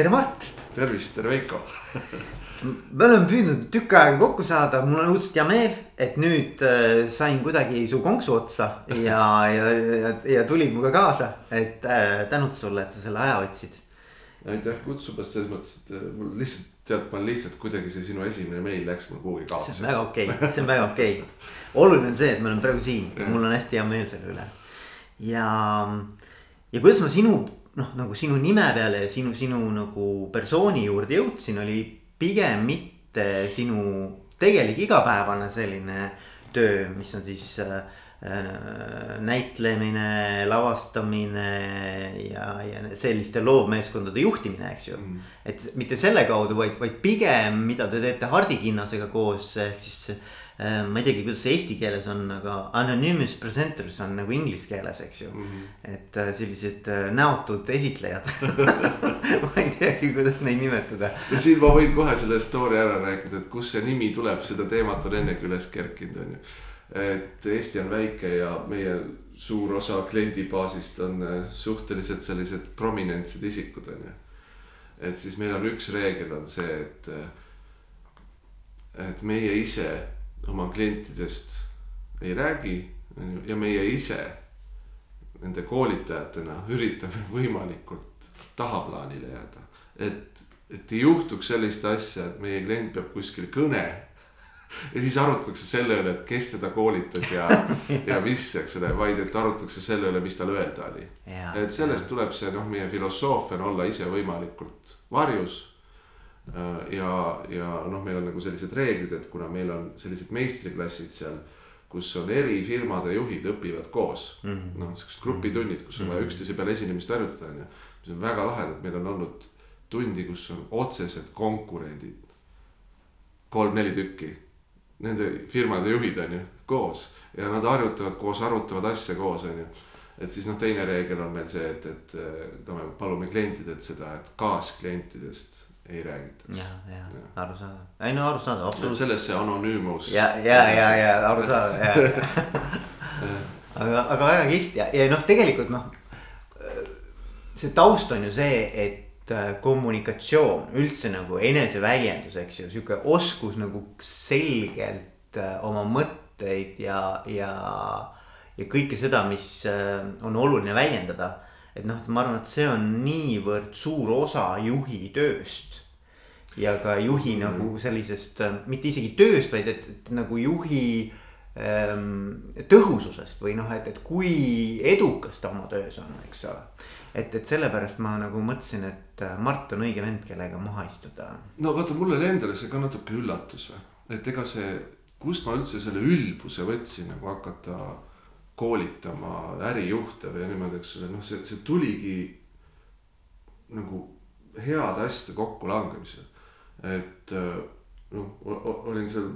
tere, Mart. tervist, tere Veiko me oleme püüdnud tükk aega kokku saada, mul on õudselt hea meel, et nüüd äh, sain kuidagi su konksu otsa ja, ja, ja, ja tulid minuga kaasa, et äh, tänud sulle, et sa selle aja võtsid. aitäh kutsumast selles mõttes, et äh, mul lihtsalt tead, ma lihtsalt kuidagi see sinu esimene meil läks mul kuhugi kaotsi. see on väga okei okay., see on väga okei okay.. oluline on see, et me oleme praegu siin ja mul on hästi hea meel selle üle. ja, ja kuidas ma sinu noh, nagu sinu nime peale ja sinu, sinu nagu persooni juurde jõudsin, oli pigem mitte sinu tegelik igapäevane selline töö, mis on siis äh, näitlemine, lavastamine ja, ja selliste loovmeeskondade juhtimine, eks ju. Mm.. et mitte selle kaudu, vaid, vaid pigem, mida te teete Hardi Kinnasega koos, ehk siis Äh, ma ei teagi, kuidas see eesti keeles on, aga anonymous presenters on nagu inglise keeles, eks ju mm. -hmm. et äh, sellised äh, näotud esitlejad ma ei teagi, kuidas neid nimetada. ja siin ma võin kohe selle story ära rääkida, et kust see nimi tuleb, seda teemat on ennegi üles kerkinud, on ju. et Eesti on väike ja meie suur osa kliendibaasist on suhteliselt sellised prominentsed isikud, on ju. et siis meil on üks reegel on see, et, et meie ise oma klientidest ei räägi ja meie ise nende koolitajatena üritame võimalikult tahaplaanile jääda. et, et ei juhtuks sellist asja, et meie klient peab kuskil kõne ja siis arutatakse selle üle, et kes teda koolitas ja ja mis, eks ole, vaid et arutatakse selle üle, mis tal öelda oli. et sellest tuleb see noh, meie filosoofia on olla ise võimalikult varjus ja, ja noh, meil on nagu sellised reeglid, et kuna meil on sellised meistriklassid seal, kus on eri firmade juhid õpivad koos mm -hmm.. noh, siuksed grupitunnid, kus on vaja mm -hmm. üksteise peale esinemist harjutada, on ju. mis on väga lahedad, meil on olnud tundi, kus on otsesed konkurendid. kolm-neli tükki, nende firmade juhid on ju koos ja nad harjutavad koos, arutavad asja koos, on ju et siis noh, teine reegel on meil see, et, et ka me palume klientidelt seda, et kaasklientidest ei räägitaks. ja, ja arusaadav, ei no arusaadav, absoluutselt. sellest see anonüümus. ja, ja, ja, ja arusaadav ja aga, aga väga kihvt ja, ja noh, tegelikult noh. see taust on ju see, et äh, kommunikatsioon üldse nagu eneseväljendus, eks ju, sihuke oskus nagu selgelt äh, oma mõtteid ja, ja. ja kõike seda, mis äh, on oluline väljendada et noh, ma arvan, et see on niivõrd suur osa juhi tööst ja ka juhi mm. nagu sellisest, äh, mitte isegi tööst, vaid et, et nagu juhi ähm, tõhususest või noh, et, et kui edukas ta oma töös on, eks ole. et, et sellepärast ma nagu mõtlesin, et äh, Mart on õige vend, kellega maha istuda. no vaata, mulle oli endale see ka natuke üllatus või, et ega see, kust ma üldse selle ülbuse võtsin nagu hakata koolitama ärijuhte või niimoodi, eks ole, noh, see, see tuligi nagu heade asjade kokkulangemisel et äh, noh, olin seal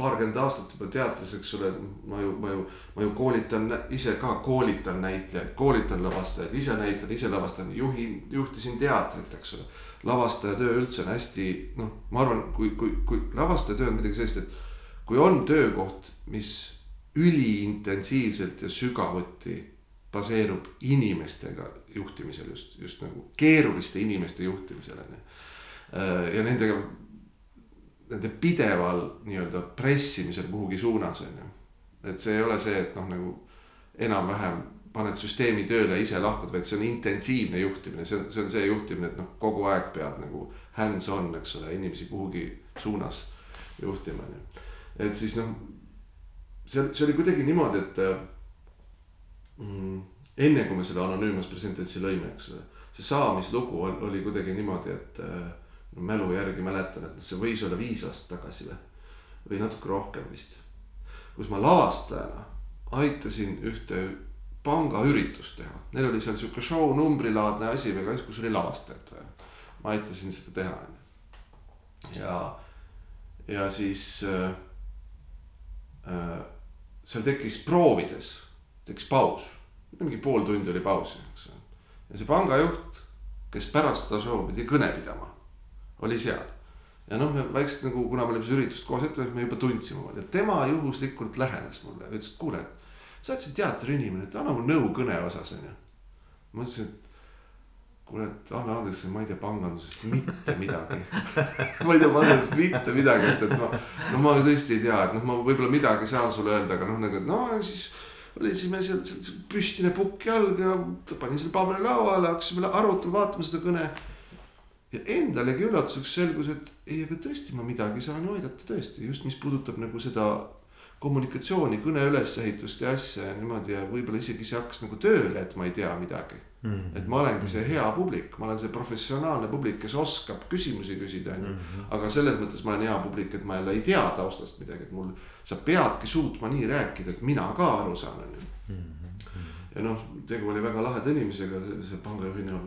paarkümmend aastat juba teatris, eks ole, ma ju, ma ju, ma ju koolitan ise ka koolitan näitlejaid, koolitan lavastajaid, ise näitlen, ise lavastan, juhin, juhtisin teatrit, eks ole. lavastaja töö üldse on hästi noh, ma arvan, kui, kui, kui lavastaja töö on midagi sellist, et kui on töökoht, mis üliintensiivselt ja sügavuti baseerub inimestega juhtimisel just, just nagu keeruliste inimeste juhtimisel on ju ja nendega, nende pideval nii-öelda pressimisel kuhugi suunas on ju. et see ei ole see, et noh, nagu enam-vähem paned süsteemi tööle ise lahkud, vaid see on intensiivne juhtimine, see on, see on see juhtimine, et noh, kogu aeg pead nagu hands-on, eks ole, inimesi kuhugi suunas juhtima, on ju. et siis noh, see, see oli kuidagi niimoodi, et mm, enne kui me selle anonüümos presententsi lõime, eks ole, see saamislugu oli kuidagi niimoodi, et äh, mälu järgi mäletan, et see võis olla viis aastat tagasi või, või natuke rohkem vist. kus ma lavastajana aitasin ühte pangaüritust teha, neil oli seal sihuke show numbrilaadne asi või kus oli lavastajat vaja. ma aitasin seda teha, onju. ja, ja siis äh, äh, seal tekkis proovides, tekkis paus, mingi pool tundi oli pausi, eks ju. ja see pangajuht, kes pärast seda show pidi kõne pidama oli seal. ja noh, me vaikselt nagu, kuna me olime seda üritust koos ette võtnud, me juba tundsime ja tema juhuslikult lähenes mulle ja ütles, et kuule, et sa oled siin teatri inimene, et anna mulle nõu kõne osas onju. ma ütlesin, et kuule, et anna andeks, ma ei tea pangandusest mitte midagi. ma ei tea pangandusest mitte midagi, et, et ma, no ma tõesti ei tea, et noh, ma võib-olla midagi saan sulle öelda, aga noh, nagu, no siis olisime seal seal- seal püstine pukk jalg ja panin selle paberi lauale, hakkasime arutama, vaatama seda kõne. Ja endalegi üllatuseks selgus, et ei, aga tõesti ma midagi saan ju aidata tõesti just, mis puudutab nagu seda kommunikatsiooni, kõne ülesehitust ja asja ja niimoodi ja võib-olla isegi see hakkas nagu tööle, et ma ei tea midagi Mhm. et ma olengi see hea publik, ma olen see professionaalne publik, kes oskab küsimusi küsida, onju. aga selles mõttes ma olen hea publik, et ma jälle ei tea taustast midagi, et mul, sa peadki suutma nii rääkida, et mina ka aru saan, onju. ja noh, tegu oli väga laheda inimesega, see pangajuhina.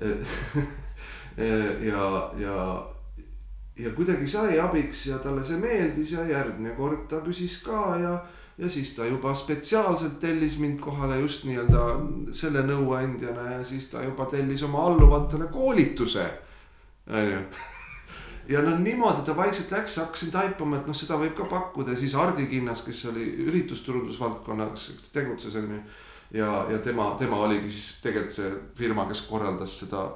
ja, ja, ja kuidagi sai abiks ja talle see meeldis ja järgmine kord ta küsis ka ja ja siis ta juba spetsiaalselt tellis mind kohale just nii-öelda selle nõuandjana ja siis ta juba tellis oma alluvatele koolituse. onju. ja no niimoodi ta vaikselt läks, hakkasin taipama, et noh, seda võib ka pakkuda ja siis Hardi Kinnas, kes oli üritusturundusvaldkonnas tegutses onju. ja, ja tema, tema oligi siis tegelikult see firma, kes korraldas seda,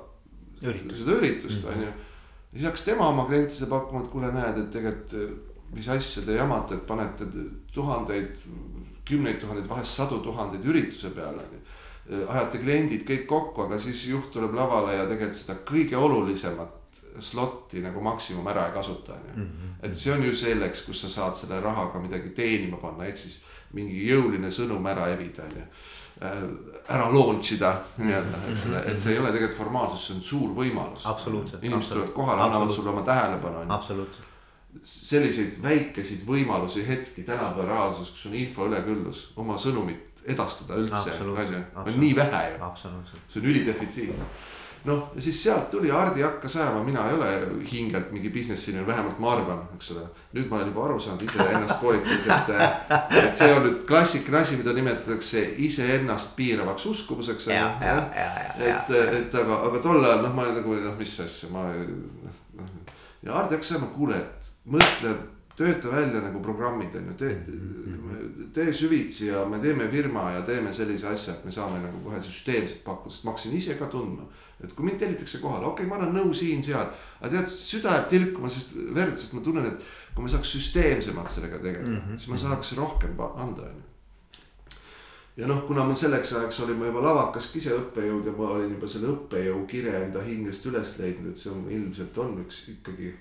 seda üritust onju. ja siis hakkas tema oma klientidele pakkuma, et kuule, näed, et tegelikult mis asja te jamate, et panete tuhandeid, kümneid tuhandeid, vahest sadu tuhandeid ürituse peale onju. ajate kliendid kõik kokku, aga siis juht tuleb lavale ja tegelikult seda kõige olulisemat slot'i nagu maksimum ära ei kasuta onju. et see on ju selleks, kus sa saad selle rahaga midagi teenima panna, ehk siis mingi jõuline sõnum ära evida onju. Ära launch ida nii-öelda, eks ole, et see ei ole tegelikult formaalsus, see on suur võimalus. Inimesed tulevad kohale, annavad sulle oma tähelepanu absoluutselt. selliseid väikeseid võimalusi hetki tänapäeva reaalsuses, kus on info üleküllus, oma sõnumit edastada üldse, Absoluutselt, onju, on nii vähe ju, see on ülidefitsiit. noh, ja siis sealt tuli, Hardi hakkas ajama, mina ei ole hingelt mingi business inimene, vähemalt ma arvan, eks ole. nüüd ma olen juba aru saanud iseennast koolitades, et, et see on nüüd klassikaline asi, mida nimetatakse iseennast piiravaks uskumuseks. et, et aga, aga tol ajal noh, ma nagu noh, mis asja, ma noh, noh. ja Hardi hakkas et kuule, et mõtle, tööta välja nagu programmid on ju, tee, tee süvitsi ja me teeme firma ja teeme sellise asja, et me saame nagu kohe süsteemselt pakkuda, sest ma hakkasin ise ka tundma. et kui mind tellitakse kohale, okei okay,, ma annan nõu siin-seal, aga tead, süda jääb tilkuma, sest verd, sest ma tunnen, et kui me saaks süsteemsemalt sellega tegeleda mm, -hmm. siis ma saaks rohkem anda, on ju ja noh, kuna mul selleks ajaks olin ma juba lavakas ise õppejõud ja ma olin juba selle õppejõu kire enda hingest üles leidnud, et see on ilmselt on üks ikkagi.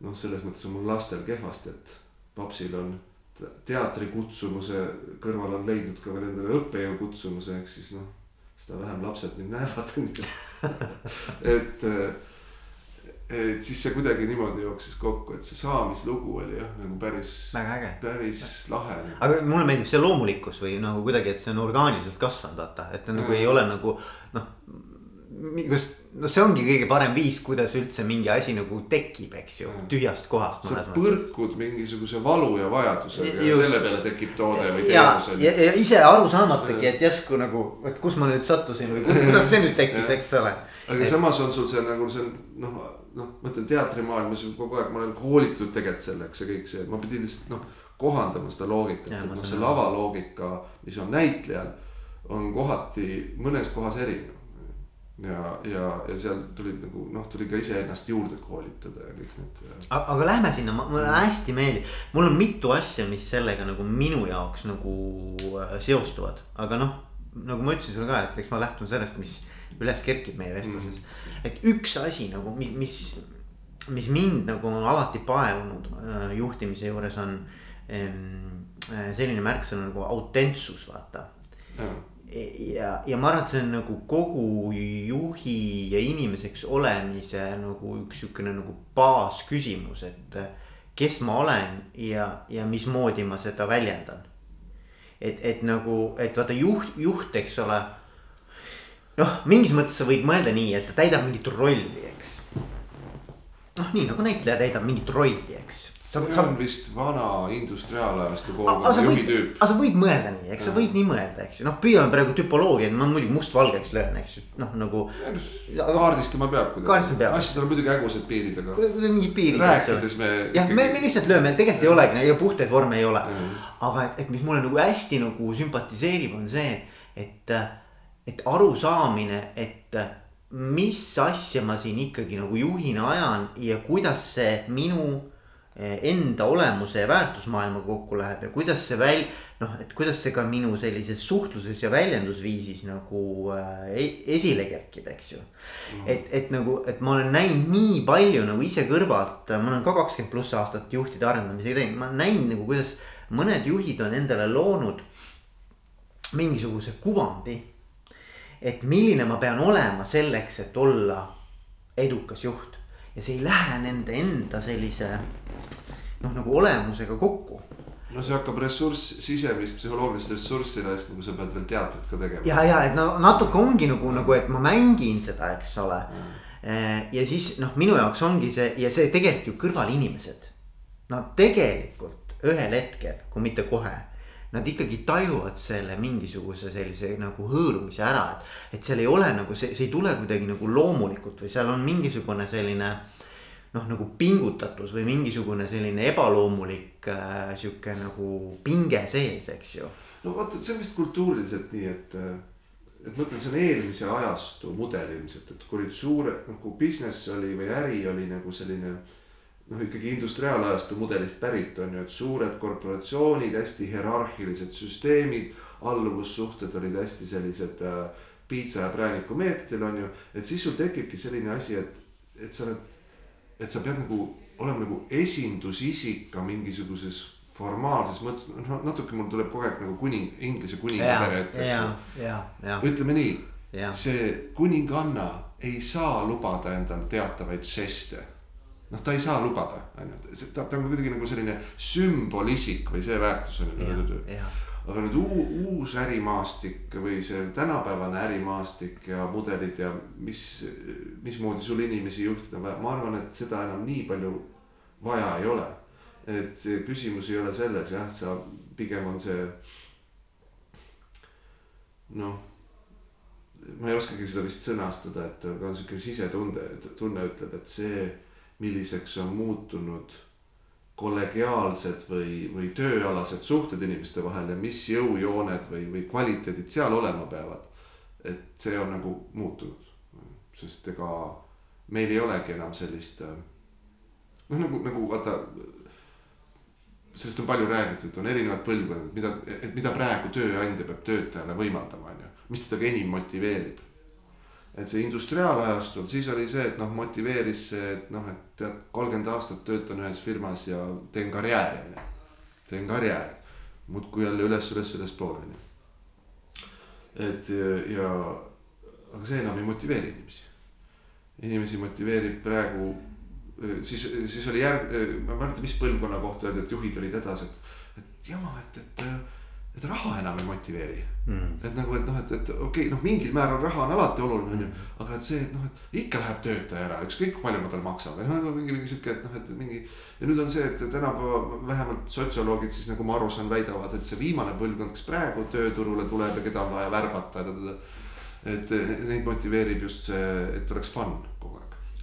noh, selles mõttes on mul lastel kehvasti, et papsil on te- teatrikutsumuse kõrval on leidnud ka veel endale õppejõu kutsumuse, ehk siis noh, seda vähem lapsed mind näevad, on ju. et, et siis see kuidagi niimoodi jooksis kokku, et see saamislugu oli jah, nagu päris, väga äge. päris lahe. aga mulle meeldib see loomulikkus või nagu kuidagi, et see on orgaaniliselt kasvanud, vaata, et ta nagu Mm. ei ole nagu noh. kuidas, no see ongi kõige parem viis, kuidas üldse mingi asi nagu tekib, eks ju, tühjast kohast sa põrkud mingisuguse valu ja vajadusega ja selle peale tekib toode või teenus ja, ja ise aru saamatagi, et järsku nagu, et kus ma nüüd sattusin või ku- kuidas see nüüd tekkis, eks ole. aga samas on sul see nagu see noh, noh, ma ütlen teatrimaailmas kogu aeg ma olen koolitatud tegelikult selleks ja kõik see, ma pidin lihtsalt noh kohandama seda loogikat, et noh, see lavaloogika, mis on näitlejal, on kohati mõnes kohas erinev. ja, ja, ja seal tulid nagu noh, tuli ka iseennast juurde koolitada ja kõik need. aga lähme sinna, mulle hästi meeldib, mul on mitu asja, mis sellega nagu minu jaoks nagu äh, seostuvad, aga noh. nagu ma ütlesin sulle ka, et eks ma lähtun sellest, mis üles kerkib meie vestluses mm.. et üks asi nagu, mis, mis, mind nagu on alati paelunud äh, juhtimise juures on äh, selline märksõna nagu autentsus, vaata ja, ja ma arvan, et see on nagu kogu juhi ja inimeseks olemise nagu üks sihukene nagu baasküsimus, et äh, kes ma olen ja, ja mismoodi ma seda väljendan. et, et nagu, et vaata juht, juht, eks ole. noh, mingis mõttes sa võid mõelda nii, et ta täidab mingit rolli, eks. noh, nii nagu näitleja täidab mingit rolli, eks. See on vist vana industriaalajastu sa juhi tüüp. aga sa võid mõelda nii, eks sa võid nii mõelda, eks ju, noh, püüame praegu tüpoloogiat, ma muidugi mustvalgeks löön, eks ju, noh nagu. kaardistama peab kuidagi. Kaardistama peab. asjadel on muidugi hägusad piirid, aga mingid piirid. rääkides me. jah, me, me lihtsalt lööme, tegelikult ei olegi ja puhtaid vorme ei ole aga et, et mis mulle nagu hästi nagu sümpatiseerib, on see, et, et arusaamine, et mis asja ma siin ikkagi nagu juhina ajan ja kuidas see minu enda olemuse ja väärtusmaailmaga kokku läheb ja kuidas see väl-, noh, et kuidas see ka minu sellises suhtluses ja väljendusviisis nagu äh, esile kerkib, eks ju mm.. et, et nagu, et ma olen näinud nii palju nagu ise kõrvalt, ma olen ka kakskümmend pluss aastat juhtide arendamisega teinud, ma olen näinud nagu, kuidas mõned juhid on endale loonud mingisuguse kuvandi et milline ma pean olema selleks, et olla edukas juht. Ja see ei lähe nende enda sellise noh, nagu olemusega kokku no see hakkab ressurss, sisemist psühholoogilist ressurssi raiskama, kui sa pead veel teatrit ka tegema. ja, ja et no natuke ongi nagu, nagu, et ma mängin seda, eks ole mm.. ja siis noh, minu jaoks ongi see ja see tegelikult ju kõrvalinimesed. Nad tegelikult ühel hetkel, kui mitte kohe nad ikkagi tajuvad selle mingisuguse sellise nagu hõõrumise ära, et. et seal ei ole nagu see, see ei tule kuidagi nagu loomulikult või seal on mingisugune selline noh, nagu pingutatus või mingisugune selline ebaloomulik äh, sihuke nagu pinge sees, eks ju. no vaata, see on vist kultuuriliselt nii, et, et ma ütlen, see on eelmise ajastu mudel ilmselt, et kui olid suure nagu business oli või äri oli nagu selline noh, ikkagi industriaalajastu mudelist pärit on ju, et suured korporatsioonid, hästi hierarhilised süsteemid, alluvussuhted olid hästi sellised äh, piitsa ja prääniku meetodil on ju. et siis sul tekibki selline asi, et, et sa oled, et sa pead nagu olema nagu esindusisik ka mingisuguses formaalses mõttes, noh natuke mul tuleb kogu aeg nagu kuning, Inglise kuningapere ette, eks ju. ütleme nii, see kuninganna ei saa lubada endal teatavaid žeste noh, ta ei saa lubada, on ju, ta, ta on kuidagi nagu selline sümbolisik või see väärtus on ju. aga nüüd uu, uus ärimaastik või see tänapäevane ärimaastik ja mudelid ja mis, mismoodi sul inimesi juhtida on vaja, ma arvan, et seda enam nii palju vaja ei ole. et see küsimus ei ole selles jah, sa pigem on see noh ma ei oskagi seda vist sõnastada, et ka sihuke sisetunde, tunne ütleb, et see milliseks on muutunud kollegiaalsed või, või tööalased suhted inimeste vahel ja mis jõujooned või, või kvaliteedid seal olema peavad. et see on nagu muutunud, sest ega meil ei olegi enam sellist noh, nagu, nagu vaata. sellest on palju räägitud, on erinevad põlvkonnad, mida, et mida praegu tööandja peab töötajale võimaldama, on ju, mis teda enim motiveerib et see industriaalajastul, siis oli see, et noh, motiveeris see, et noh, et tead, kolmkümmend aastat töötan ühes firmas ja teen karjääri, on ju. teen karjääri, muudkui jälle üles, üles, ülespoole, on ju. et ja, aga see enam ei motiveeri inimesi. inimesi motiveerib praegu, siis, siis oli järg, ma ei mäleta, mis põlvkonna kohta öeldi, et juhid olid edasi, et, et jama, et, et et raha enam ei motiveeri mm.. et nagu, et noh, et, et okei okay,, noh, mingil määral raha on alati oluline, on ju. Mm. aga et see, et noh, et ikka läheb töötaja ära, ükskõik palju ma tal maksan või noh, mingi, mingi sihuke, et noh, et mingi. ja nüüd on see, et tänapäeva vähemalt sotsioloogid siis nagu ma aru saan, väidavad, et see viimane põlvkond, kes praegu tööturule tuleb ja keda on vaja värvata. et neid motiveerib just see, et oleks fun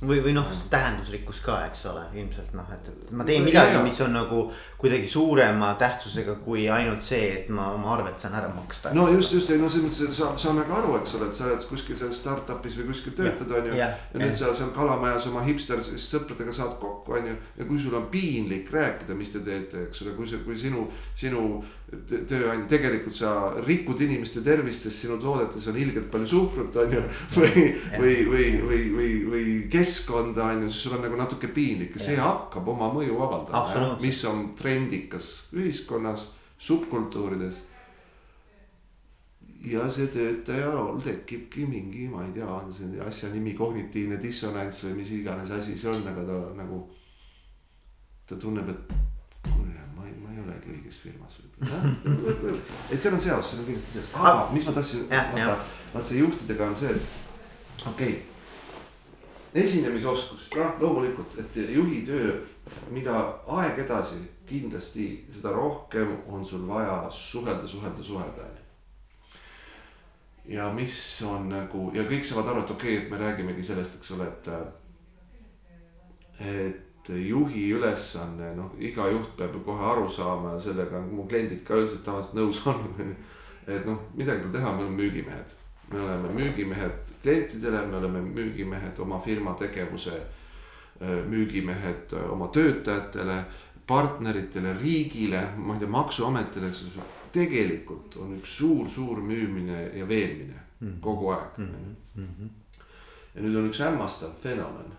või, või noh, tähendusrikkus ka, eks ole, ilmselt noh, et ma teen midagi, mis on nagu kuidagi suurema tähtsusega kui ainult see, et ma oma arved saan ära maksta. no just, just, ei no selles mõttes sa, saame ka aru, eks ole, et sa oled kuskil seal startup'is või kuskil töötad, on ju. ja, ja nüüd sa seal Kalamajas oma hipster sõpradega saad kokku, on ju. ja kui sul on piinlik rääkida, mis te teete, eks ole, kui see, kui sinu, sinu tööandja, tegelikult sa rikud inimeste tervist, sest sinu toodetes on ilgelt palju suhkrut, on ju. või, või, või, või, või, või keskkonda on ju, siis sul on nagu natuke piinlik ja see hakkab oma mõju avaldama. mis on trendikas ühiskonnas, subkultuurides. ja see töötajal tekibki mingi, ma ei tea, on see asja nimi kognitiivne dissonants või mis iganes asi see on, aga ta nagu. ta tunneb, et ei olegi õiges firmas võib-olla. et seal on seos, seal on kindlasti seos, aga mis ma tahtsin, vaata, vaata see juhtidega on see, et okei okay.. Esinemisoskus, noh loomulikult, et juhi töö, mida aeg edasi kindlasti, seda rohkem on sul vaja suhelda, suhelda, suhelda on ja mis on nagu ja kõik saavad aru, et okei okay,, et me räägimegi sellest, eks ole, et. et juhi ülesanne, noh, iga juht peab ju kohe aru saama ja sellega on mu kliendid ka üldiselt tavaliselt nõus olnud. et noh, midagi pole teha, me oleme müügimehed. Me oleme müügimehed klientidele, me oleme müügimehed oma firma tegevuse müügimehed oma töötajatele, partneritele, riigile, ma ei tea, maksuametile, eks ole. tegelikult on üks suur-suur müümine ja veenmine mm -hmm. kogu aeg mm. -hmm. ja nüüd on üks hämmastav fenomen.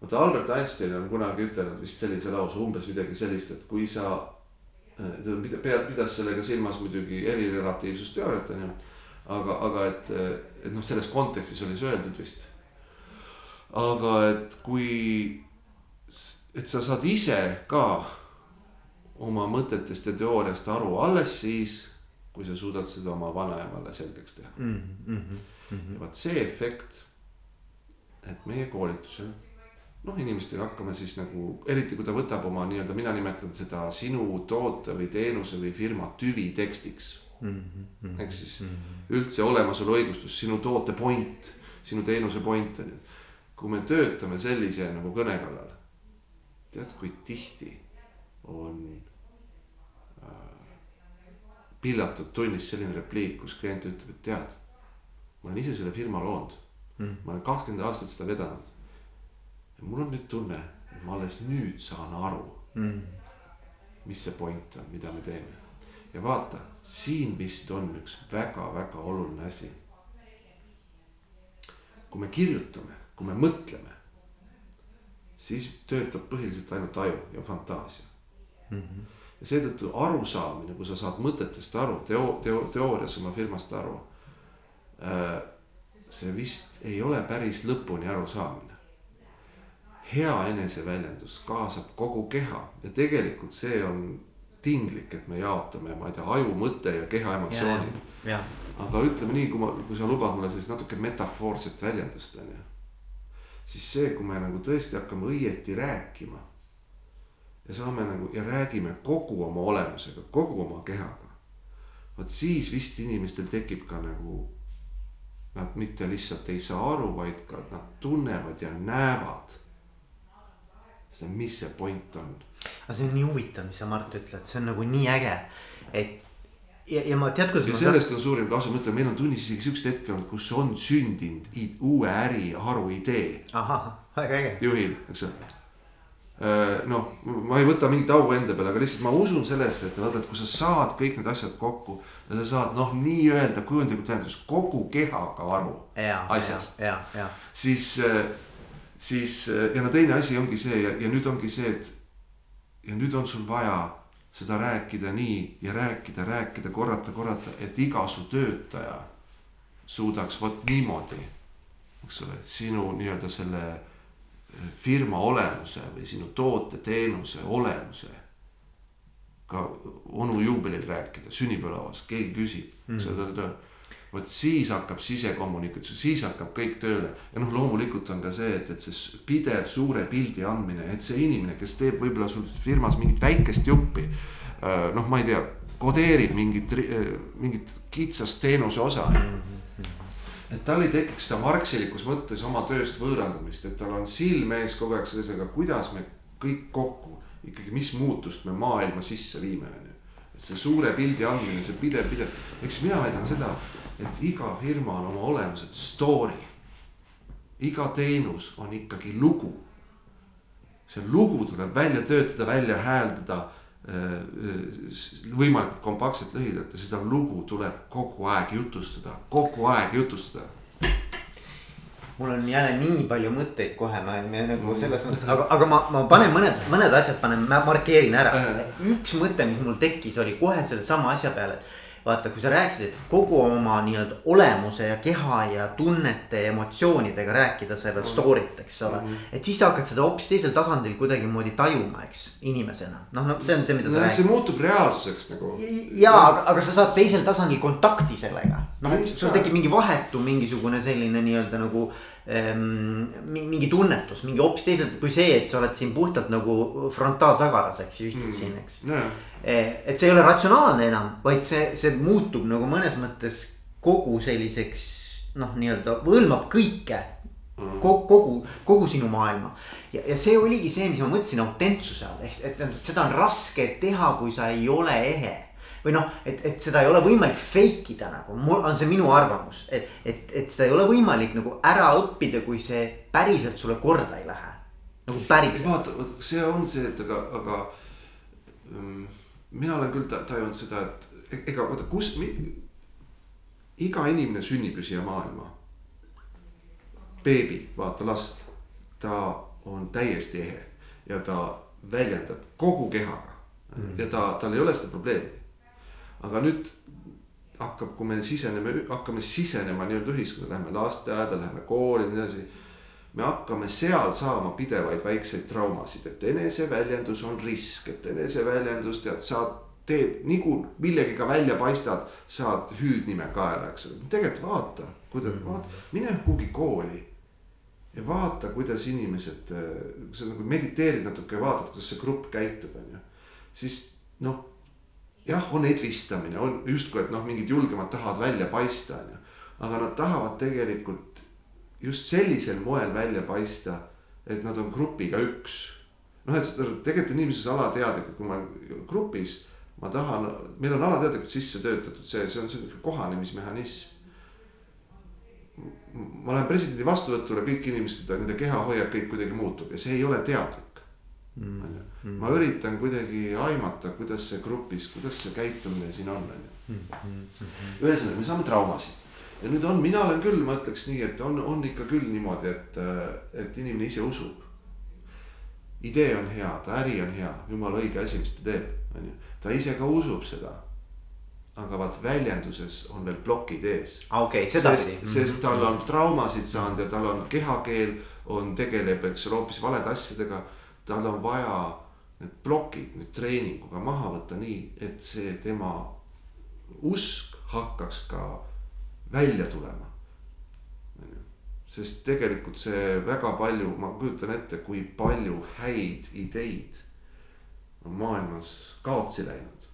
vaata Albert Einstein on kunagi ütelnud vist sellise lause, umbes midagi sellist, et kui sa. ta pidas sellega silmas muidugi erirelatiivsusteooriat on ju. Aga, aga et, et noh, selles kontekstis oli see öeldud vist aga et kui, et sa saad ise ka oma mõtetest ja teooriast aru alles siis, kui sa suudad seda oma vanaemale selgeks teha mm. -hmm, mm -hmm. ja vot see efekt, et meie koolitusel noh, inimestega hakkame siis nagu, eriti kui ta võtab oma nii-öelda, mina nimetan seda sinu toote või teenuse või firma tüvitekstiks. -hmm. ehk siis mm -hmm. üldse olemasolu õigustus, sinu toote point, sinu teenuse point on ju kui me töötame sellise nagu kõne kallal, tead, kui tihti on äh, pillatud tunnis selline repliik, kus klient ütleb, et tead, ma olen ise selle firma loonud mm.. ma olen kakskümmend aastat seda vedanud. ja mul on nüüd tunne, et ma alles nüüd saan aru mm., mis see point on, mida me teeme. ja vaata, siin vist on üks väga-väga oluline asi. kui me kirjutame kui me mõtleme, siis töötab põhiliselt ainult aju ja fantaasia mm. -hmm. ja seetõttu arusaamine, kui sa saad mõtetest aru, teo-, teo-, teoorias oma firmast aru äh,. see vist ei ole päris lõpuni arusaamine. hea eneseväljendus kaasab kogu keha ja tegelikult see on tinglik, et me jaotame, ma ei tea, aju, mõte ja keha emotsioonid. aga ütleme nii, kui ma, kui sa lubad mulle sellist natuke metafoorset väljendust on ju siis see, kui me nagu tõesti hakkame õieti rääkima. ja saame nagu ja räägime kogu oma olemusega, kogu oma kehaga. vot siis vist inimestel tekib ka nagu. Nad mitte lihtsalt ei saa aru, vaid ka nad tunnevad ja näevad. Seda, mis see point on. aga see on nii huvitav, mis sa Mart ütled, see on nagu nii äge, et ja, ja ma tead, kuidas. ja sellest on suurim kasu, ma ütlen, meil on tunnis isegi siukseid hetki olnud, kus on sündinud uue äriharu idee. ahah, väga äge. juhil, eks ole. Äh, noh, ma ei võta mingit au enda peale, aga lihtsalt ma usun sellesse, et vaata, et kui sa saad kõik need asjad kokku ja sa saad noh, nii-öelda kujundlikult tähendus kogu kehaga aru ja, asjast. siis, äh, siis ja no teine asi ongi see ja, ja nüüd ongi see, et ja nüüd on sul vaja seda rääkida nii ja rääkida, rääkida, korrata, korrata, et iga su töötaja suudaks vot niimoodi, eks ole, sinu nii-öelda selle eh, firma olemuse või sinu toote, teenuse olemuse. ka onu juubelil rääkida, sünnipäevalauas, keegi küsib mm, -hmm. Vot siis hakkab sisekommunikatsioon, siis hakkab kõik tööle ja noh, loomulikult on ka see, et, et see pidev suure pildi andmine, et see inimene, kes teeb võib-olla sul firmas mingit väikest juppi. Äh, noh, ma ei tea, kodeerib mingit, äh, mingit kitsast teenuse osa. et tal ei tekiks seda marksilikus mõttes oma tööst võõrandumist, et tal on silm ees kogu aeg selles, aga kuidas me kõik kokku ikkagi, mis muutust me maailma sisse viime, on ju. et see suure pildi andmine, see pidev, pidev, eks mina väidan seda et iga firma on oma olemuselt story. iga teenus on ikkagi lugu. see lugu tuleb välja töötada, välja hääldada äh, võimalikult kompaktselt lühidalt ja seda lugu tuleb kogu aeg jutustada, kogu aeg jutustada mul on jälle nii palju mõtteid kohe, ma me nagu mm. selles mõttes, aga, aga ma, ma panen mõned, mõned asjad panen, markeerin ära. Äh. üks mõte, mis mul tekkis, oli kohe selle sama asja peale, et vaata, kui sa rääkisid, et kogu oma nii-öelda olemuse ja keha ja tunnete ja emotsioonidega rääkida seda mm. story't, eks ole mm. -hmm. et siis sa hakkad seda hoopis teisel tasandil kuidagimoodi tajuma, eks, inimesena. noh, no see on see, mida sa no, räägid. see muutub reaalsuseks nagu. ja, aga, aga sa saad teisel tasandil kontakti sellega. noh, et sul tekib mingi vahetu mingisugune selline nii-öelda nagu ähm, mingi tunnetus, mingi hoopis teiselt kui see, et sa oled siin puhtalt nagu frontaalsagaras, eks ju, istud mm. siin, eks yeah Eh, et see ei ole ratsionaalne enam, vaid see, see muutub nagu mõnes mõttes kogu selliseks noh, nii-öelda hõlmab kõike mm. kogu, kogu, kogu sinu maailma. ja, ja see oligi see, mis ma mõtlesin autentsuse all, ehk et, et seda on raske teha, kui sa ei ole ehe. Või noh, et, et seda ei ole võimalik fake ida nagu, mul on see minu arvamus, et, et, et seda ei ole võimalik nagu ära õppida, kui see päriselt sulle korda ei lähe. nagu päriselt. vaata, vaata see on see, et aga, aga ähm, mina olen küll tajunud seda, et e-, ega vaata, kus mi, iga inimene sünnib ju siia maailma. beebi, vaata last, ta on täiesti ehe ja ta väljendab kogu kehaga mm. ja ta, tal ei ole seda probleemi aga nüüd hakkab, kui me siseneme, hakkame sisenema nii-öelda ühiskonda, lähme lasteaeda, lähme kooli ja nii edasi. me hakkame seal saama pidevaid väikseid traumasid, et eneseväljendus on risk, et eneseväljendus tead, sa teed nii kui millegiga välja paistad, saad hüüdnime kaela, eks ole. tegelikult vaata, kuidas mm., vaata, mine kuhugi kooli ja vaata, kuidas inimesed, kui sa nagu mediteerid natuke ja vaatad, kuidas see grupp käitub, on ju. siis noh jah, on edvistamine, on justkui, et noh, mingid julgemad tahavad välja paista, on ju. aga nad tahavad tegelikult just sellisel moel välja paista, et nad on grupiga üks. noh, et tegelikult on inimeses alateadlik, et kui ma olen grupis, ma tahan, meil on alateadlikult sisse töötatud see, see on sihuke kohanemismehhanism. ma lähen presidendi vastuvõtule, kõik inimesed, nende kehahoiak, kõik kuidagi muutub ja see ei ole teadlik mm.. on ju, mm. ma üritan kuidagi aimata, kuidas see grupis, kuidas see käitumine siin on, on ju. Mm-hmm. ühesõnaga, me saame traumasid ja nüüd on, mina olen küll, ma ütleks nii, et on, on ikka küll niimoodi, et, et inimene ise usub. idee on hea, ta äri on hea, jumala õige asi, mis ta teeb, on ju, ta ise ka usub seda aga vaat väljenduses on veel plokid ees okay,. sest, sest tal on traumasid saanud ja tal on kehakeel on, tegeleb, eks ole, hoopis valede asjadega tal on vaja need plokid nüüd treeninguga maha võtta nii, et see tema usk hakkaks ka välja tulema. sest tegelikult see väga palju, ma kujutan ette, kui palju häid ideid on maailmas kaotsi läinud.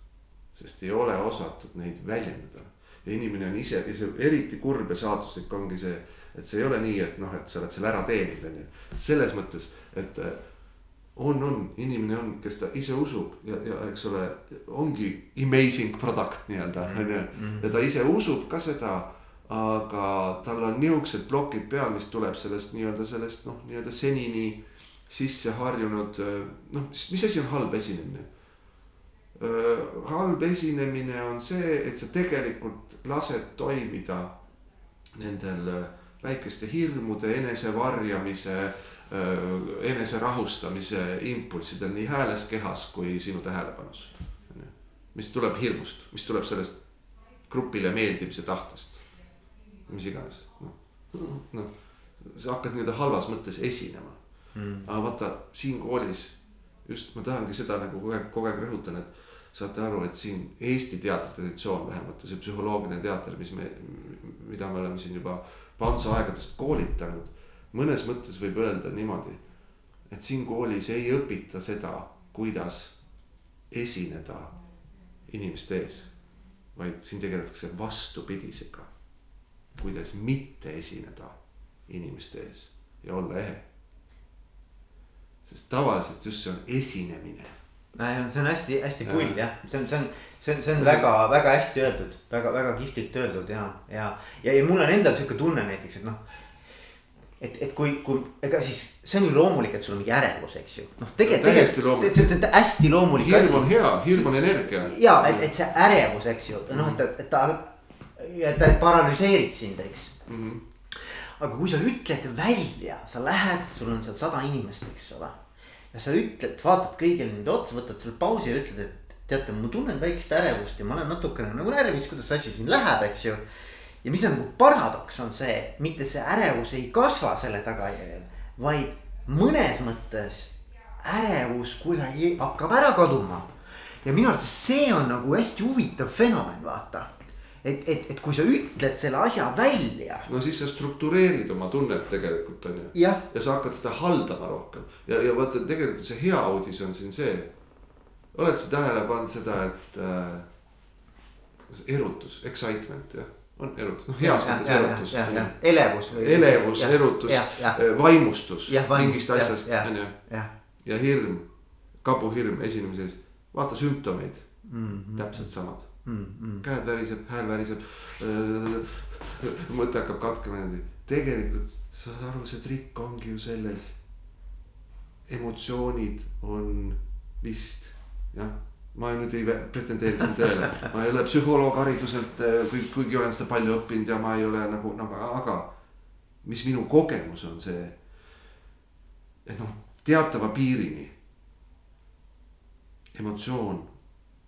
sest ei ole osatud neid väljendada ja inimene on ise, eriti kurb ja saatuslik ongi see, et see ei ole nii, et noh, et sa oled selle ära teeninud, on ju. selles mõttes, et on, on, inimene on, kes ta ise usub ja, ja eks ole, ongi amazing product nii-öelda on ju. Mhm. ja ta ise usub ka seda, aga tal on nihukesed plokid peal, mis tuleb sellest nii-öelda sellest noh, nii-öelda senini sisse harjunud noh, mis asi on halb esinemine? halb esinemine on see, et sa tegelikult lased toimida nendel väikeste hirmude, enesevarjamise Äh, eneserahustamise impulssid on nii hääles, kehas kui sinu tähelepanus. mis tuleb hirmust, mis tuleb sellest grupile meeldimise tahtest. mis iganes, noh, noh, sa hakkad nii-öelda halvas mõttes esinema mm.. aga vaata siin koolis just ma tahangi seda nagu kogu aeg, kogu aeg rõhutan, et saate aru, et siin Eesti teatritraditsioon vähemalt ja see psühholoogiline teater, mis me, mida me oleme siin juba Panso aegadest koolitanud mõnes mõttes võib öelda niimoodi, et siin koolis ei õpita seda, kuidas esineda inimeste ees, vaid siin tegeletakse vastupidisega. kuidas mitte esineda inimeste ees ja olla ehe. sest tavaliselt just see on esinemine. see on hästi-hästi pull jah, see on, see on, see on, see on väga-väga hästi öeldud väga,, väga-väga kihvtilt öeldud ja, ja, ja, ja mul on endal sihuke tunne näiteks, et noh et, et kui, kui ega siis see on ju loomulik, et sul on mingi ärevus, eks ju. noh, tegelikult, tegelikult see, see on hästi loomulik. hirm on hea, hirm on energia. ja et, et see ärevus, eks ju, noh, et, et ta, et ta paralüseerib sind, eks mm. -hmm. aga kui sa ütled välja, sa lähed, sul on seal sada inimest, eks ole. ja sa ütled, vaatad kõigile nende otsa, võtad selle pausi ja ütled, et teate, ma tunnen väikest ärevust ja ma olen natukene nagu närvis, kuidas see asi siin läheb, eks ju ja mis on nagu paradoks, on see, mitte see ärevus ei kasva selle tagajärjel, vaid mõnes mõttes ärevus kuidagi hakkab ära kaduma. ja minu arvates see on nagu hästi huvitav fenomen, vaata. et, et, et kui sa ütled selle asja välja. no siis sa struktureerid oma tunnet tegelikult on ju. ja sa hakkad seda haldama rohkem ja, ja vaata tegelikult see hea uudis on siin see. oled sa tähele pannud seda, et äh, erutus, excitement jah on erutus, noh heas mõttes erutus. elevus. elevus, erutus, vaimustus mingist asjast on ju. ja hirm, kabuhirm esinemises, vaata sümptomeid mm, -hmm. täpselt samad mm. -mm. käed väriseb, hääl väriseb. mõte hakkab katkema niimoodi, tegelikult saad aru, see trikk ongi ju selles. emotsioonid on vist jah ma nüüd ei pretendeeri siin tõele, ma ei ole psühholoog hariduselt, kuigi olen seda palju õppinud ja ma ei ole nagu, nagu, aga mis minu kogemus on see. et noh, teatava piirini emotsioon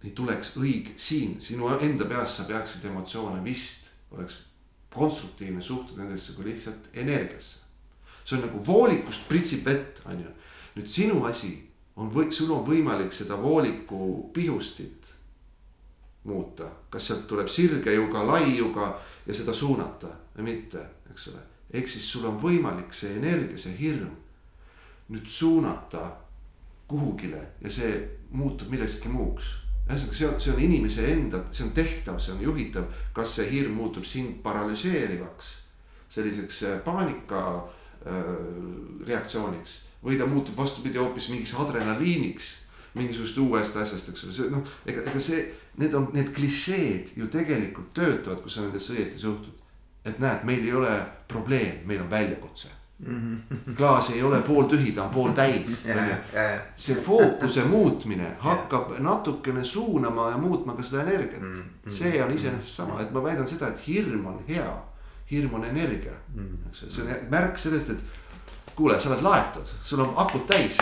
ei tuleks õige, siin sinu enda peas sa peaksid emotsioone vist oleks konstruktiivne suhtuda nendesse kui lihtsalt energiasse. see on nagu voolikust pritsib vett, on ju. nüüd sinu asi on või sul on võimalik seda vooliku pihustit muuta, kas sealt tuleb sirge juga, lai juga ja seda suunata või mitte, eks ole. ehk siis sul on võimalik see energia, see hirm nüüd suunata kuhugile ja see muutub millekski muuks. ühesõnaga, see on, see on inimese enda, see on tehtav, see on juhitav, kas see hirm muutub sind paralüseerivaks, selliseks äh, paanika äh, reaktsiooniks või ta muutub vastupidi hoopis mingiks adrenaliiniks mingisugusest uuest asjast, eks ole, see noh, ega, ega see, need on, need klišeed ju tegelikult töötavad, kui sa nendesse õieti suhtud. et näed, meil ei ole probleem, meil on väljakutse mm. -hmm. klaas ei ole pooltühi, ta on pooltäis, onju. see fookuse muutmine hakkab natukene suunama ja muutma ka seda energiat mm. -hmm. see on iseenesest sama, et ma väidan seda, et hirm on hea. hirm on energia mm, -hmm. eks ole, see on märk sellest, et kuule, sa oled laetud, sul on akud täis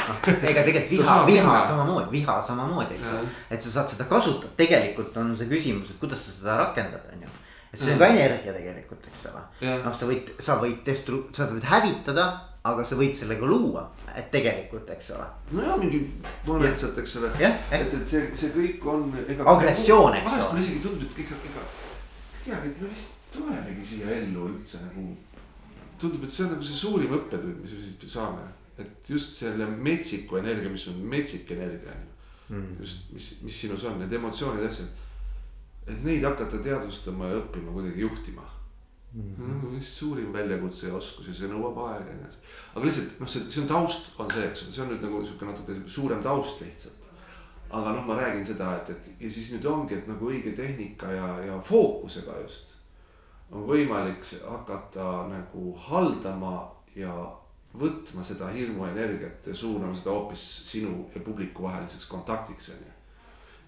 ega tegelikult viha, viha samamoodi, viha samamoodi, eks ole. et sa saad seda kasutada, tegelikult on see küsimus, et kuidas sa seda rakendad, on ju et see on ka energia tegelikult, eks ole. noh, sa võid, sa võid destru-, sa võid hävitada, aga sa võid sellega luua, et tegelikult, eks ole. nojah, mingi et eks ole, et, et see, see kõik on. agressioon, eks ole. vahest mulle isegi tundub, et ega, ega teagi, et me vist tulemegi siia ellu üldse nagu. Tundub, et see on nagu see suurim õppetund, mis me siit saame, et just selle metsiku energia, mis on metsik energia on ju mm.. just, mis, mis sinus on, need emotsioonid, asjad et neid hakata teadvustama ja õppima kuidagi juhtima mm. -hmm. No, vist suurim väljakutse ja oskus ja see nõuab aega ja nii edasi. aga lihtsalt noh, see, see on taust on see, eks ole, see on nüüd nagu sihuke natuke suurem taust lihtsalt. aga noh, ma räägin seda, et, et ja siis nüüd ongi, et nagu õige tehnika ja, ja fookusega just. On võimalik hakata nagu haldama ja võtma seda hirmuenergiat ja suunama seda hoopis sinu ja publiku vaheliseks kontaktiks on ju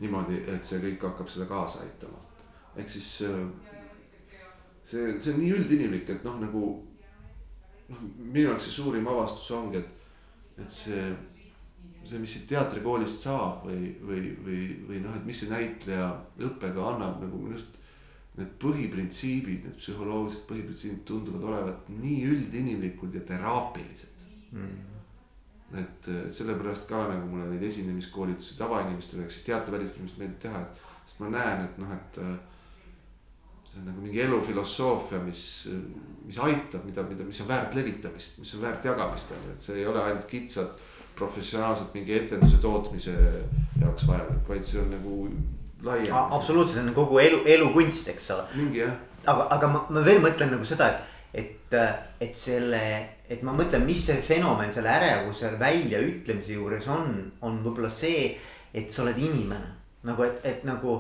niimoodi, et see kõik hakkab seda kaasa aitama. ehk siis äh, see, see on nii üldinimlik, et noh, nagu noh, minu jaoks see suurim avastus ongi, et, et see, see, mis siit teatrikoolist saab või, või, või, või noh, et mis see näitleja õppega annab nagu minu arust need põhiprintsiibid, need psühholoogilised põhiprintsiibid tunduvad olevat nii üldinimlikud ja teraapilised mm et äh, sellepärast ka nagu mulle neid esinemiskoolitusi tavainimestele, ehk siis teatrivälist inimest meeldib teha, et. sest ma näen, et noh, et äh, see on nagu mingi elufilosoofia, mis, mis aitab, mida, mida, mis on väärt levitamist, mis on väärt jagamist, on ju, et see ei ole ainult kitsalt professionaalselt mingi etenduse tootmise jaoks vajalik, vaid see on nagu laiem. absoluutselt, see on kogu elu, elukunst, eks ole. mingi jah. aga, aga ma, ma veel mõtlen nagu seda, et et, et selle, et ma mõtlen, mis see fenomen selle ärevuse väljaütlemise juures on, on võib-olla see, et sa oled inimene. nagu, et, et nagu,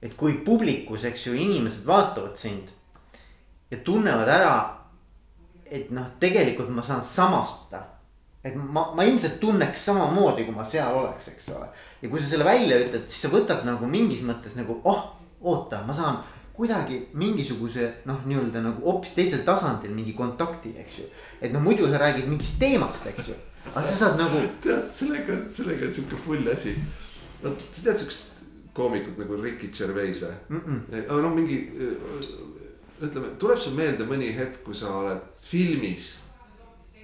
et kui publikus, eks ju, inimesed vaatavad sind ja tunnevad ära, et noh, tegelikult ma saan samastuda et ma, ma ilmselt tunneks samamoodi, kui ma seal oleks, eks ole. ja kui sa selle välja ütled, siis sa võtad nagu mingis mõttes nagu, oh, oota, ma saan kuidagi mingisuguse noh, nii-öelda nagu hoopis teisel tasandil mingi kontakti, eks ju. et no muidu sa räägid mingist teemast, eks ju, aga sa saad nagu. tead, sellega, sellega on sihuke pull asi. vot sa tead siukest koomikut nagu Ricky Gervais või mm? -mm. aga noh, mingi ütleme, tuleb sul meelde mõni hetk, kui sa oled filmis.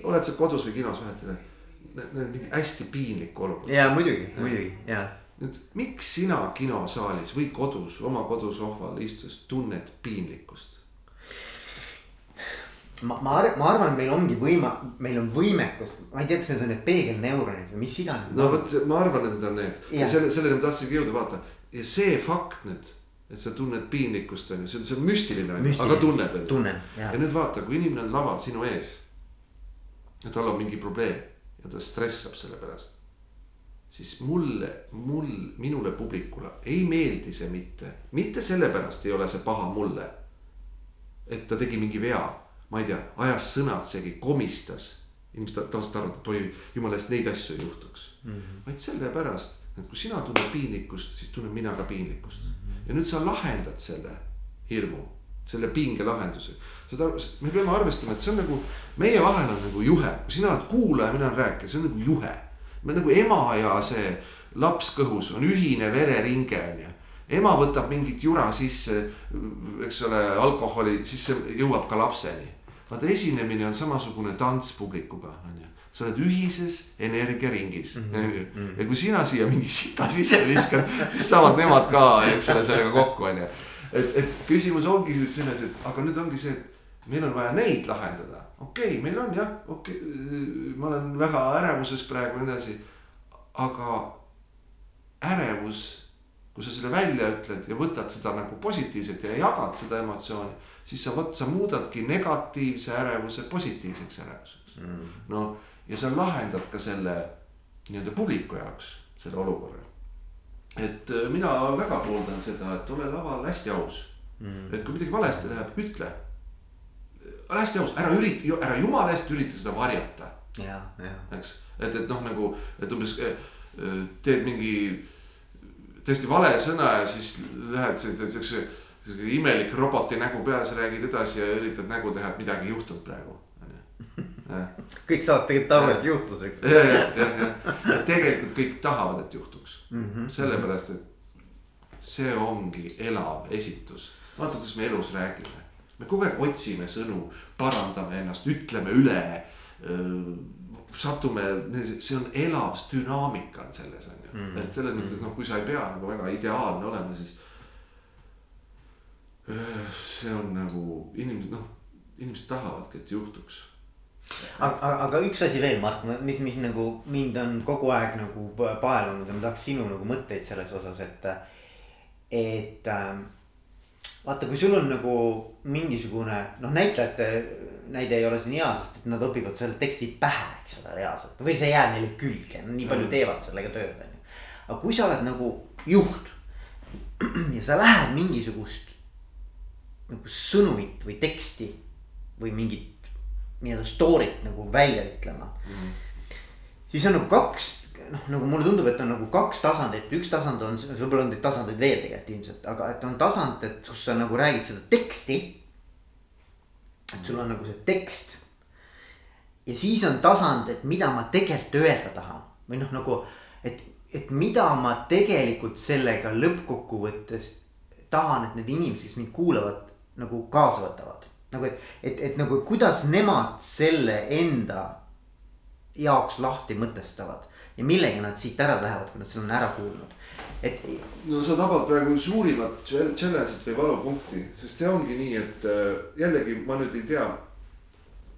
Oled sa kodus või kinos vahet ei ole. mingi hästi piinlik olukord. ja muidugi, muidugi ja nüüd miks sina kinosaalis või kodus oma kodusohval istudes tunned piinlikkust? ma, ma arvan, ma arvan, meil ongi võima-, meil on võimekus, ma ei tea, kas need on need peegelneuronid või mis iganes. no vot, ma arvan, et need on need ja, ja selle, selleni ma tahtsingi jõuda, vaata ja see fakt nüüd, et sa tunned piinlikkust on ju, see on, see on müstiline on ju, aga tunned on ju. ja nüüd vaata, kui inimene on laval sinu ees. Ja tal on mingi probleem ja ta stressab selle pärast siis mulle, mul, minule publikule ei meeldi see mitte, mitte sellepärast ei ole see paha mulle. et ta tegi mingi vea, ma ei tea, ajas sõnad segi, komistas. inimesed tavaliselt arvavad, et oi, jumala eest neid asju ei juhtuks mm. -hmm. vaid sellepärast, et kui sina tunned piinlikkust, siis tunnen mina ka piinlikkust mm. -hmm. ja nüüd sa lahendad selle hirmu, selle pinge lahenduse. saad aru, me peame arvestama, et see on nagu, meie vahel on nagu juhe, kui sina oled kuulaja, mina olen rääkija, see on nagu juhe me nagu ema ja see laps kõhus on ühine vereringe on ju. ema võtab mingit jura sisse, eks ole, alkoholi, siis see jõuab ka lapseni. vaata esinemine on samasugune tants publikuga on ju sa oled ühises energiaringis mm. -hmm. ja kui sina siia mingi sita sisse viskad, siis saavad nemad ka, eks ole, sellega kokku, on ju. Et, et küsimus ongi selles, et aga nüüd ongi see, et meil on vaja neid lahendada okei okay,, meil on jah, okei okay,, ma olen väga ärevuses praegu ja nii edasi. aga ärevus, kui sa selle välja ütled ja võtad seda nagu positiivselt ja jagad seda emotsiooni, siis sa vot, sa muudadki negatiivse ärevuse positiivseks ärevuseks mm.. no ja sa lahendad ka selle nii-öelda publiku jaoks selle olukorra. Et äh, mina väga pooldan seda, et ole laval hästi aus. Mm.. et kui midagi valesti läheb, ütle. Ole hästi aus, ära ürita, ära jumala eest ürita seda varjata. eks, et, et noh, nagu, et umbes eh, eh, teed mingi täiesti vale sõna ja siis lähed siukse imelik roboti nägu peale, sa räägid edasi ja üritad nägu teha, et midagi ei juhtunud praegu. Kõik saavad tegelikult aru, et juhtus, eks. ja, ja, ja, ja tegelikult kõik tahavad, et juhtuks mm. -hmm. sellepärast, et see ongi elav esitus. vaata, kuidas me elus räägime me kogu aeg otsime sõnu, parandame ennast, ütleme üle. satume, see on elav dünaamika on selles on ju mm, -hmm. et selles mõttes noh, kui sa ei pea nagu väga ideaalne olema, siis. see on nagu inimesed noh, inimesed tahavadki, et juhtuks aga, aga üks asi veel, Mart, mis, mis nagu mind on kogu aeg nagu paelunud ja ma tahaks sinu nagu mõtteid selles osas, et. et äh, vaata, kui sul on nagu mingisugune noh, näitlejate näide ei ole siin hea, sest et nad õpivad selle teksti pähe, eks ole, reaalselt või see jääb neile külge, nii palju mm. teevad sellega tööd, on ju. aga kui sa oled nagu juht ja sa lähed mingisugust nagu sõnumit või teksti või mingit nii-öelda story't nagu välja ütlema mm.. siis on nagu kaks noh, nagu mulle tundub, et on nagu kaks tasandit, üks tasand on, võib-olla on neid tasandeid veel tegelikult ilmselt, aga et on tasand, et kus sa nagu räägid seda teksti. et sul on nagu see tekst. ja siis on tasand, et mida ma tegelikult öelda tahan või noh, nagu, et, et mida ma tegelikult sellega lõppkokkuvõttes tahan, et need inimesed, kes mind kuulavad, nagu kaasa võtavad. Nagu et, et, et nagu kuidas nemad selle enda jaoks lahti mõtestavad ja millega nad siit ära lähevad, kui nad selle on ära kuulnud, et. no sa tabad praegu suurimat challenge'it või valupunkti, sest see ongi nii, et äh, jällegi ma nüüd ei tea.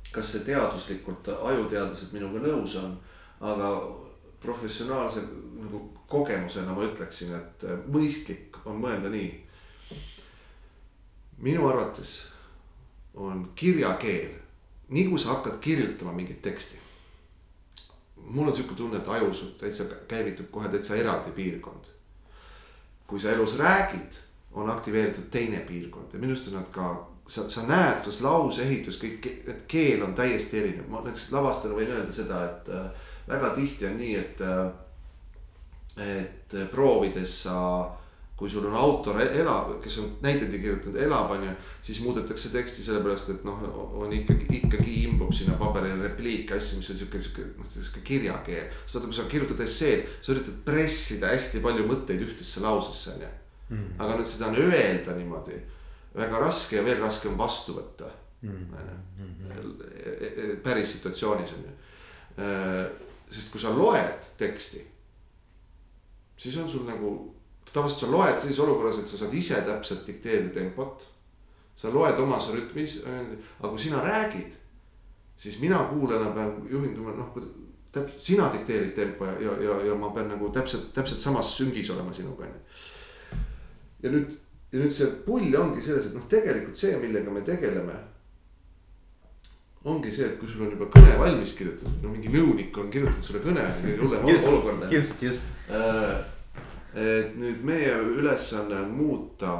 kas see teaduslikult ajuteadlased minuga nõus on, aga professionaalse nagu kogemusena ma ütleksin, et äh, mõistlik on mõelda nii. minu arvates on kirjakeel, nii kui sa hakkad kirjutama mingit teksti mul on sihuke tunne, et ajus täitsa käivitub kohe täitsa eraldi piirkond. kui sa elus räägid, on aktiveeritud teine piirkond ja minu arust on nad ka, sa, sa näed, kuidas lauseehitus, kõik, et keel on täiesti erinev, ma näiteks lavastajana võin öelda seda, et äh, väga tihti on nii, et äh,. et proovides sa kui sul on autor elab, kes on näiteid kirjutanud, elab, on ju, siis muudetakse teksti sellepärast, et noh, on ikkagi, ikkagi imbub sinna paberile repliike, asju, mis on sihuke, sihuke noh, sihuke kirjakeel. sest vaata, kui sa kirjutad esseed, sa üritad pressida hästi palju mõtteid ühtesse lausesse, on ju. Mm. aga nüüd seda on öelda niimoodi väga raske ja veel raskem vastu võtta mm.. päris situatsioonis on ju. Äh, sest kui sa loed teksti, siis on sul nagu tavaliselt sa loed sellises olukorras, et sa saad ise täpselt dikteerida tempot. sa loed omas rütmis, aga kui sina räägid, siis mina kuulajana pean juhinduma, noh, täpselt sina dikteerid tempo ja, ja, ja, ja ma pean nagu täpselt, täpselt samas süngis olema sinuga, on ju. ja nüüd, ja nüüd see pull ongi selles, et noh, tegelikult see, millega me tegeleme. ongi see, et kui sul on juba kõne valmis kirjutatud, no mingi nõunik on kirjutanud sulle kõne, kõige hullem olukord. just, just. Äh, et nüüd meie ülesanne on muuta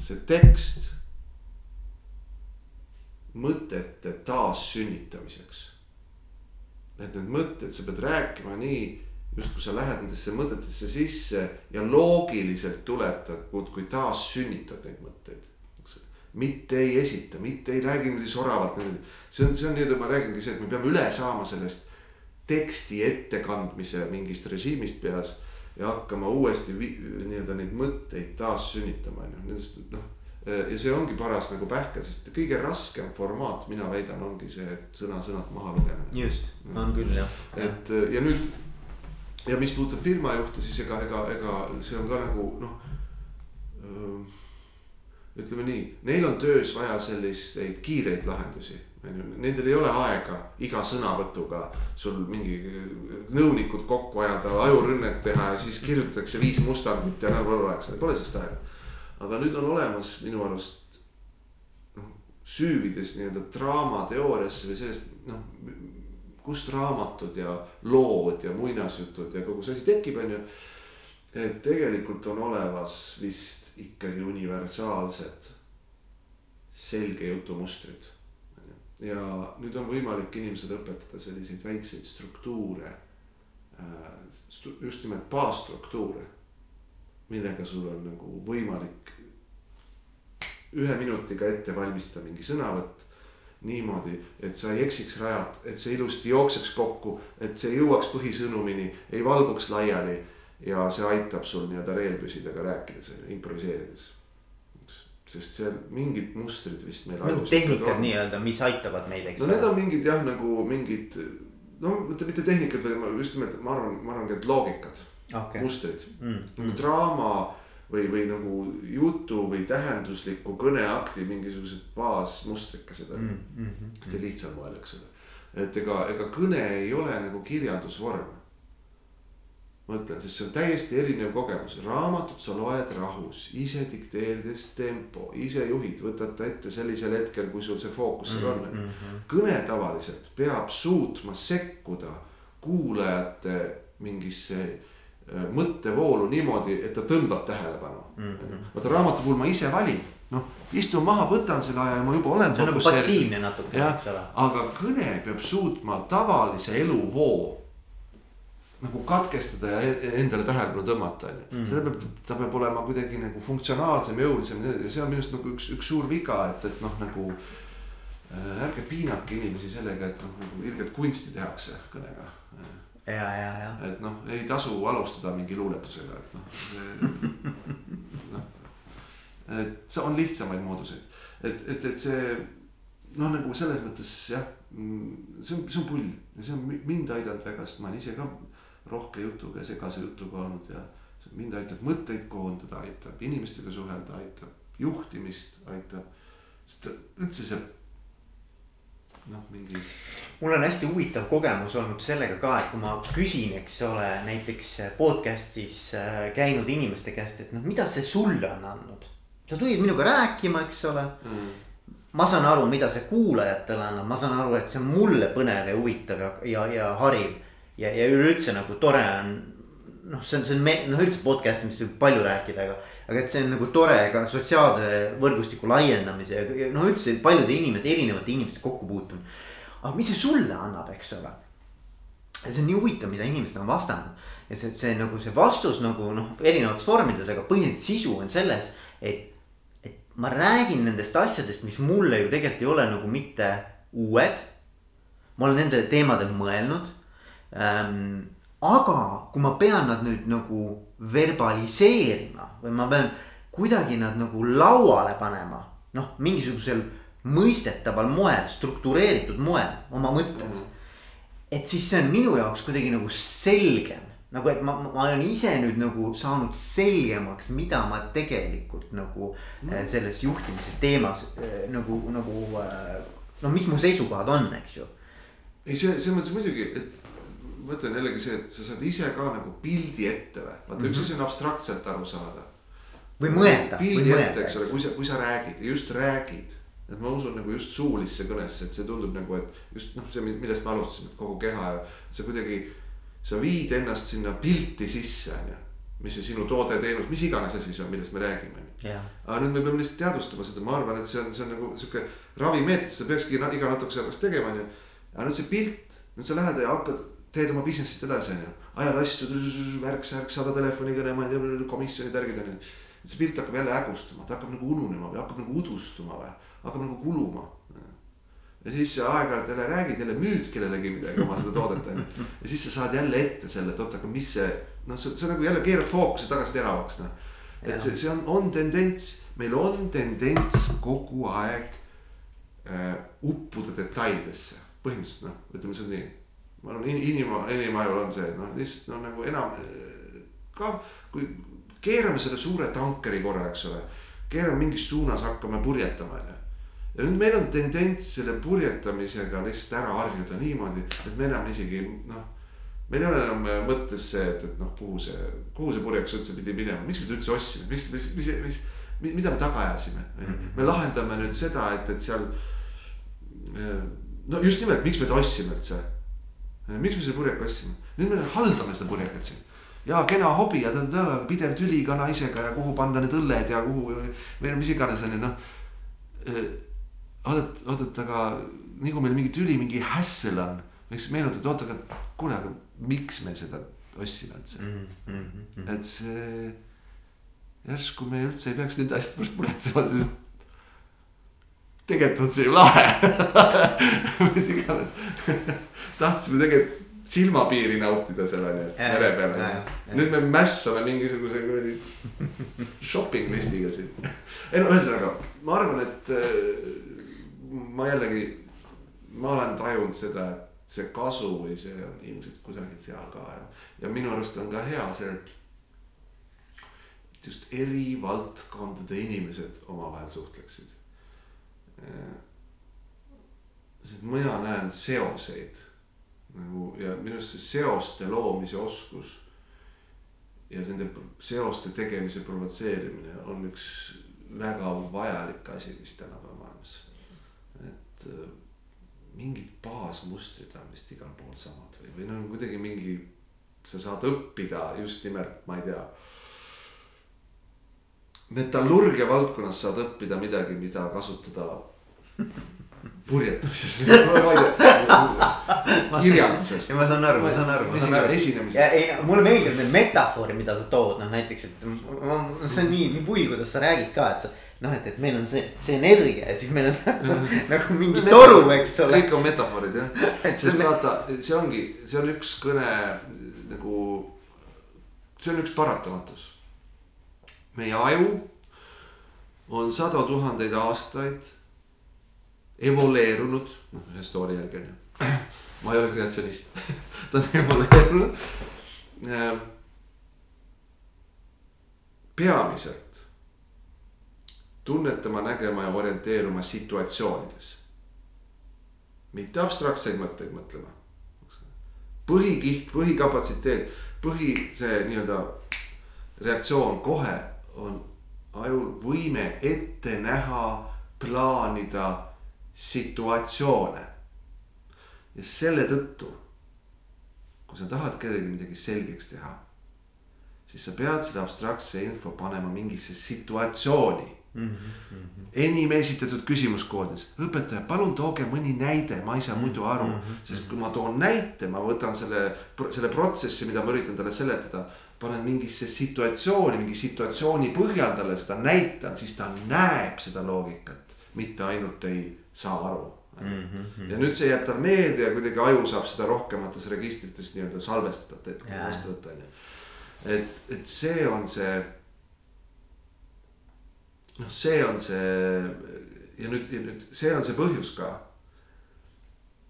see tekst mõtete taassünnitamiseks. et need mõtted, sa pead rääkima nii, justkui sa lähed nendesse mõtetesse sisse ja loogiliselt tuletad, muudkui taassünnitad neid mõtteid mitte ei esita, mitte ei räägi niimoodi soravalt. see on, see on nii-öelda, ma räägingi see, et me peame üle saama sellest teksti ettekandmise mingist režiimist peas. Ja hakkama uuesti nii-öelda neid mõtteid taas sünnitama, on ju, nendest noh. ja see ongi paras nagu pähkel, sest kõige raskem formaat, mina väidan, ongi see, et sõna-sõnalt maha lugemine. just, on küll jah. et ja nüüd ja mis puudutab firmajuhte, siis ega, ega, ega see on ka nagu noh ütleme nii, neil on töös vaja selliseid kiireid lahendusi. On ju, nendel ei ole aega iga sõnavõtuga sul mingi nõunikud kokku ajada, ajurünnet teha ja siis kirjutatakse viis mustandit ja nagu oleks, pole sellist aega. aga nüüd on olemas minu arust noh, süüvides nii-öelda draamateooriasse või sellest noh, kust raamatud ja lood ja muinasjutud ja kogu see asi tekib, on ju. et tegelikult on olemas vist ikkagi universaalsed selge jutu mustrid. Ja nüüd on võimalik inimesele õpetada selliseid väikseid struktuure. Äh, just nimelt baasstruktuure, millega sul on nagu võimalik ühe minutiga ette valmistada mingi sõnavõtt niimoodi, et sa ei eksiks rajalt, et see ilusti jookseks kokku, et see jõuaks põhisõnumini, ei valguks laiali ja see aitab sul nii-öelda reel püsida ka rääkides improviseerides. Sest seal mingid mustrid vist meil. nagu tehnikad nii-öelda, mis aitavad meid, eks. no need on mingid jah, nagu mingid no mitte, mitte tehnikad, vaid just nimelt ma arvan, ma arvangi, et loogikad okay., mustrid mm,. nagu mm. draama või, või nagu jutu või tähendusliku kõneakti mingisugused baasmustrikesed on mm, mm, mm, lihtsal moel, eks ole. et ega, ega kõne ei ole nagu kirjandusvorm ma ütlen, sest see on täiesti erinev kogemus, raamatut sa loed rahus, ise dikteerides tempo, ise juhid, võtad ta ette sellisel hetkel, kui sul see fookus seal on mm. -hmm. kõne tavaliselt peab suutma sekkuda kuulajate mingisse äh, mõttevoolu niimoodi, et ta tõmbab tähelepanu mm. -hmm. vaata raamatu puhul ma ise valin, noh, istun maha, võtan selle aja ja ma juba olen. see on nagu passiivne natuke, eks ole. aga kõne peab suutma tavalise eluvoo nagu katkestada ja e-, endale tähelepanu tõmmata, on ju. Mm. selle peab, ta peab olema kuidagi nagu funktsionaalsem, jõulisem ja see on minu arust nagu üks, üks suur viga, et, et noh, nagu äh,. ärge piinake inimesi sellega, et noh, nagu ilgelt kunsti tehakse kõnega. ja, ja, ja. et noh, ei tasu alustada mingi luuletusega, et noh, noh. et see on lihtsamaid mooduseid, et, et, et see noh, nagu selles mõttes jah, mm, see on, see on pull ja see on mind aidanud väga, sest ma olen ise ka rohke jutuga ja segase jutuga olnud ja mind aitab mõtteid koondada, aitab inimestega suhelda, aitab juhtimist, aitab, sest üldse see noh, mingi. mul on hästi huvitav kogemus olnud sellega ka, et kui ma küsin, eks ole, näiteks podcast'is äh, käinud inimeste käest, et noh, mida see sulle on andnud. sa tulid minuga rääkima, eks ole mm ma saan aru, mida see kuulajatele annab, ma saan aru, et see on mulle põnev ja huvitav ja, ja, ja hariv ja, ja üleüldse nagu tore on noh, see on, see on me-, noh üldse podcast imist võib palju rääkida, aga. aga et see on nagu tore ka sotsiaalse võrgustiku laiendamise ja, ja noh, üldse paljude inimeste, erinevate inimeste kokkupuutumine. aga mis see sulle annab, eks ole. ja see on nii huvitav, mida inimesed on vastanud. ja see, see nagu see vastus nagu noh, erinevates vormides, aga põhiliselt sisu on selles, et. et ma räägin nendest asjadest, mis mulle ju tegelikult ei ole nagu mitte uued. ma olen nendel teemadel mõelnud ähm,. aga kui ma pean nad nüüd nagu verbaliseerima või ma pean kuidagi nad nagu lauale panema, noh, mingisugusel mõistetaval moel, struktureeritud moel oma mõtted mm. -hmm. et siis see on minu jaoks kuidagi nagu selgem, nagu et ma, ma olen ise nüüd nagu saanud selgemaks, mida ma tegelikult nagu mm -hmm. selles juhtimise teemas äh, nagu, nagu noh, mis mu seisukohad on, eks ju. ei, see selles mõttes muidugi, et mõte on jällegi see, et sa saad ise ka nagu pildi ette või, vaata mm -hmm. üks mhm. asi on abstraktselt aru saada. või mõelda. pildi ette, eks ole, kui sa, kui sa räägid ja just räägid, et ma usun nagu just suulisse kõnesse, et see tundub nagu, et just noh, see, millest me alustasime, et kogu keha ja see kuidagi. sa viid ennast sinna pilti sisse, on ju, mis see sinu toode, teenus, mis iganes asi see on, millest me räägime. aga nüüd me peame lihtsalt teadvustama seda, ma arvan, et see on, see on nagu sihuke ravimeetod, seda peakski iga natukese aja pärast tegema, on ju. aga nüüd see pilt, nüüd sa lähed ja hakkad, teed oma business'it edasi, on ju, ajad asju, värk-särk, sada telefonikõne, ma ei tea, komisjonid, värgid on ju see pilt hakkab jälle hägustuma, ta hakkab nagu ununema või hakkab nagu udustuma või hakkab nagu kuluma. ja siis aeg-ajalt jälle räägid, jälle müüd kellelegi midagi oma seda toodet on ju. ja siis sa saad jälle ette selle, et oot, aga mis see, noh, see, see nagu jälle keerad fookuse tagasi teravaks noh. et see, see on, on tendents, meil on tendents kogu aeg äh, uppuda detailidesse, põhimõtteliselt noh, ütleme see nii. Ma arvan, inima, inimajul on see, noh lihtsalt noh, nagu enam ka kui keerame selle suure tankeri korra, eks ole keerame mingis suunas, hakkame purjetama, onju. ja nüüd meil on tendents selle purjetamisega lihtsalt ära harjuda niimoodi, et me enam isegi noh. meil ei ole enam mõttes see, et, et noh, kuhu see, kuhu see purjeks üldse pidi minema, miks me ta üldse ostsime, miks, mis, mis, mis, mis, mida me taga ajasime, onju. me lahendame nüüd seda, et, et seal. no just nimelt, miks me ta ostsime üldse. Miks me selle purjeka ostsime, nüüd me haldame seda purjekat siin ja kena hobi ja ta pidev tüli ka naisega ja kuhu panna need õlled ja kuhu või mis iganes on ju noh. oodata, oodata, aga nii kui meil mingi tüli, mingi hässel on, võiks meenutada, oota, aga kuule, aga miks me seda ostsime üldse mm. -hmm. et see, järsku me üldse ei peaks nende asjade pärast muretsema, sest tegelikult on see ju lahe mis iganes tahtsime tegelikult silmapiiri nautida seal on ju, mere peal on ju. nüüd me mässame mingisuguse kuradi shopping listiga siin. ei no ühesõnaga, ma arvan, et äh, ma jällegi, ma olen tajunud seda, et see kasu või see on ilmselt kusagil seal ka ja, ja minu arust on ka hea see, et just eri valdkondade inimesed omavahel suhtleksid. Äh, sest mina näen seoseid nagu ja minu arust see seoste loomise oskus. ja nende seoste tegemise provotseerimine on üks väga vajalik asi, mis tänapäeva maailmas. et äh, mingid baasmustrid on vist igal pool samad või, või no kuidagi mingi, sa saad õppida just nimelt, ma ei tea metallurgia valdkonnas saad õppida midagi, mida kasutada purjetamises kirjanduses. ma saan aru, ma saan aru, ma saan aru. esinemises. ei, mulle meeldivad need metafoorid, mida sa tood, noh näiteks, et see on nii, nii pull, kuidas sa räägid ka, et sa. noh, et, et meil on see, see energia ja siis meil on nagu mingi toru, eks ole. kõik on metafoorid jah, sest vaata, see ongi, see on üks kõne nagu. see on üks paratamatus. Meie aju on sadu tuhandeid aastaid evoleerunud, noh ühe story järgi on ju. ma ei ole kreatsionist ta on evoleerunud. Ehm, peamiselt tunnetama, nägema ja orienteeruma situatsioonides. mitte abstraktseid mõtteid mõtlema. põhikiht, põhikapatsiteet, põhi see nii-öelda reaktsioon kohe on ajul võime ette näha, plaanida situatsioone. ja selle tõttu, kui sa tahad kellelegi midagi selgeks teha, siis sa pead selle abstraktse info panema mingisse situatsiooni mm. -hmm. enim esitatud küsimuskoodides, õpetaja, palun tooge mõni näide, ma ei saa muidu aru mm, -hmm. sest kui ma toon näite, ma võtan selle, selle protsessi, mida ma üritan talle seletada panen mingisse situatsiooni, mingi situatsiooni põhjal talle seda näitan, siis ta näeb seda loogikat, mitte ainult ei saa aru mm. -hmm. ja nüüd see jääb tal meelde ja kuidagi aju saab seda rohkemates registrites nii-öelda salvestada, et vastu võtta on ju. et, et see on see. noh, see on see ja nüüd, ja nüüd see on see põhjus ka.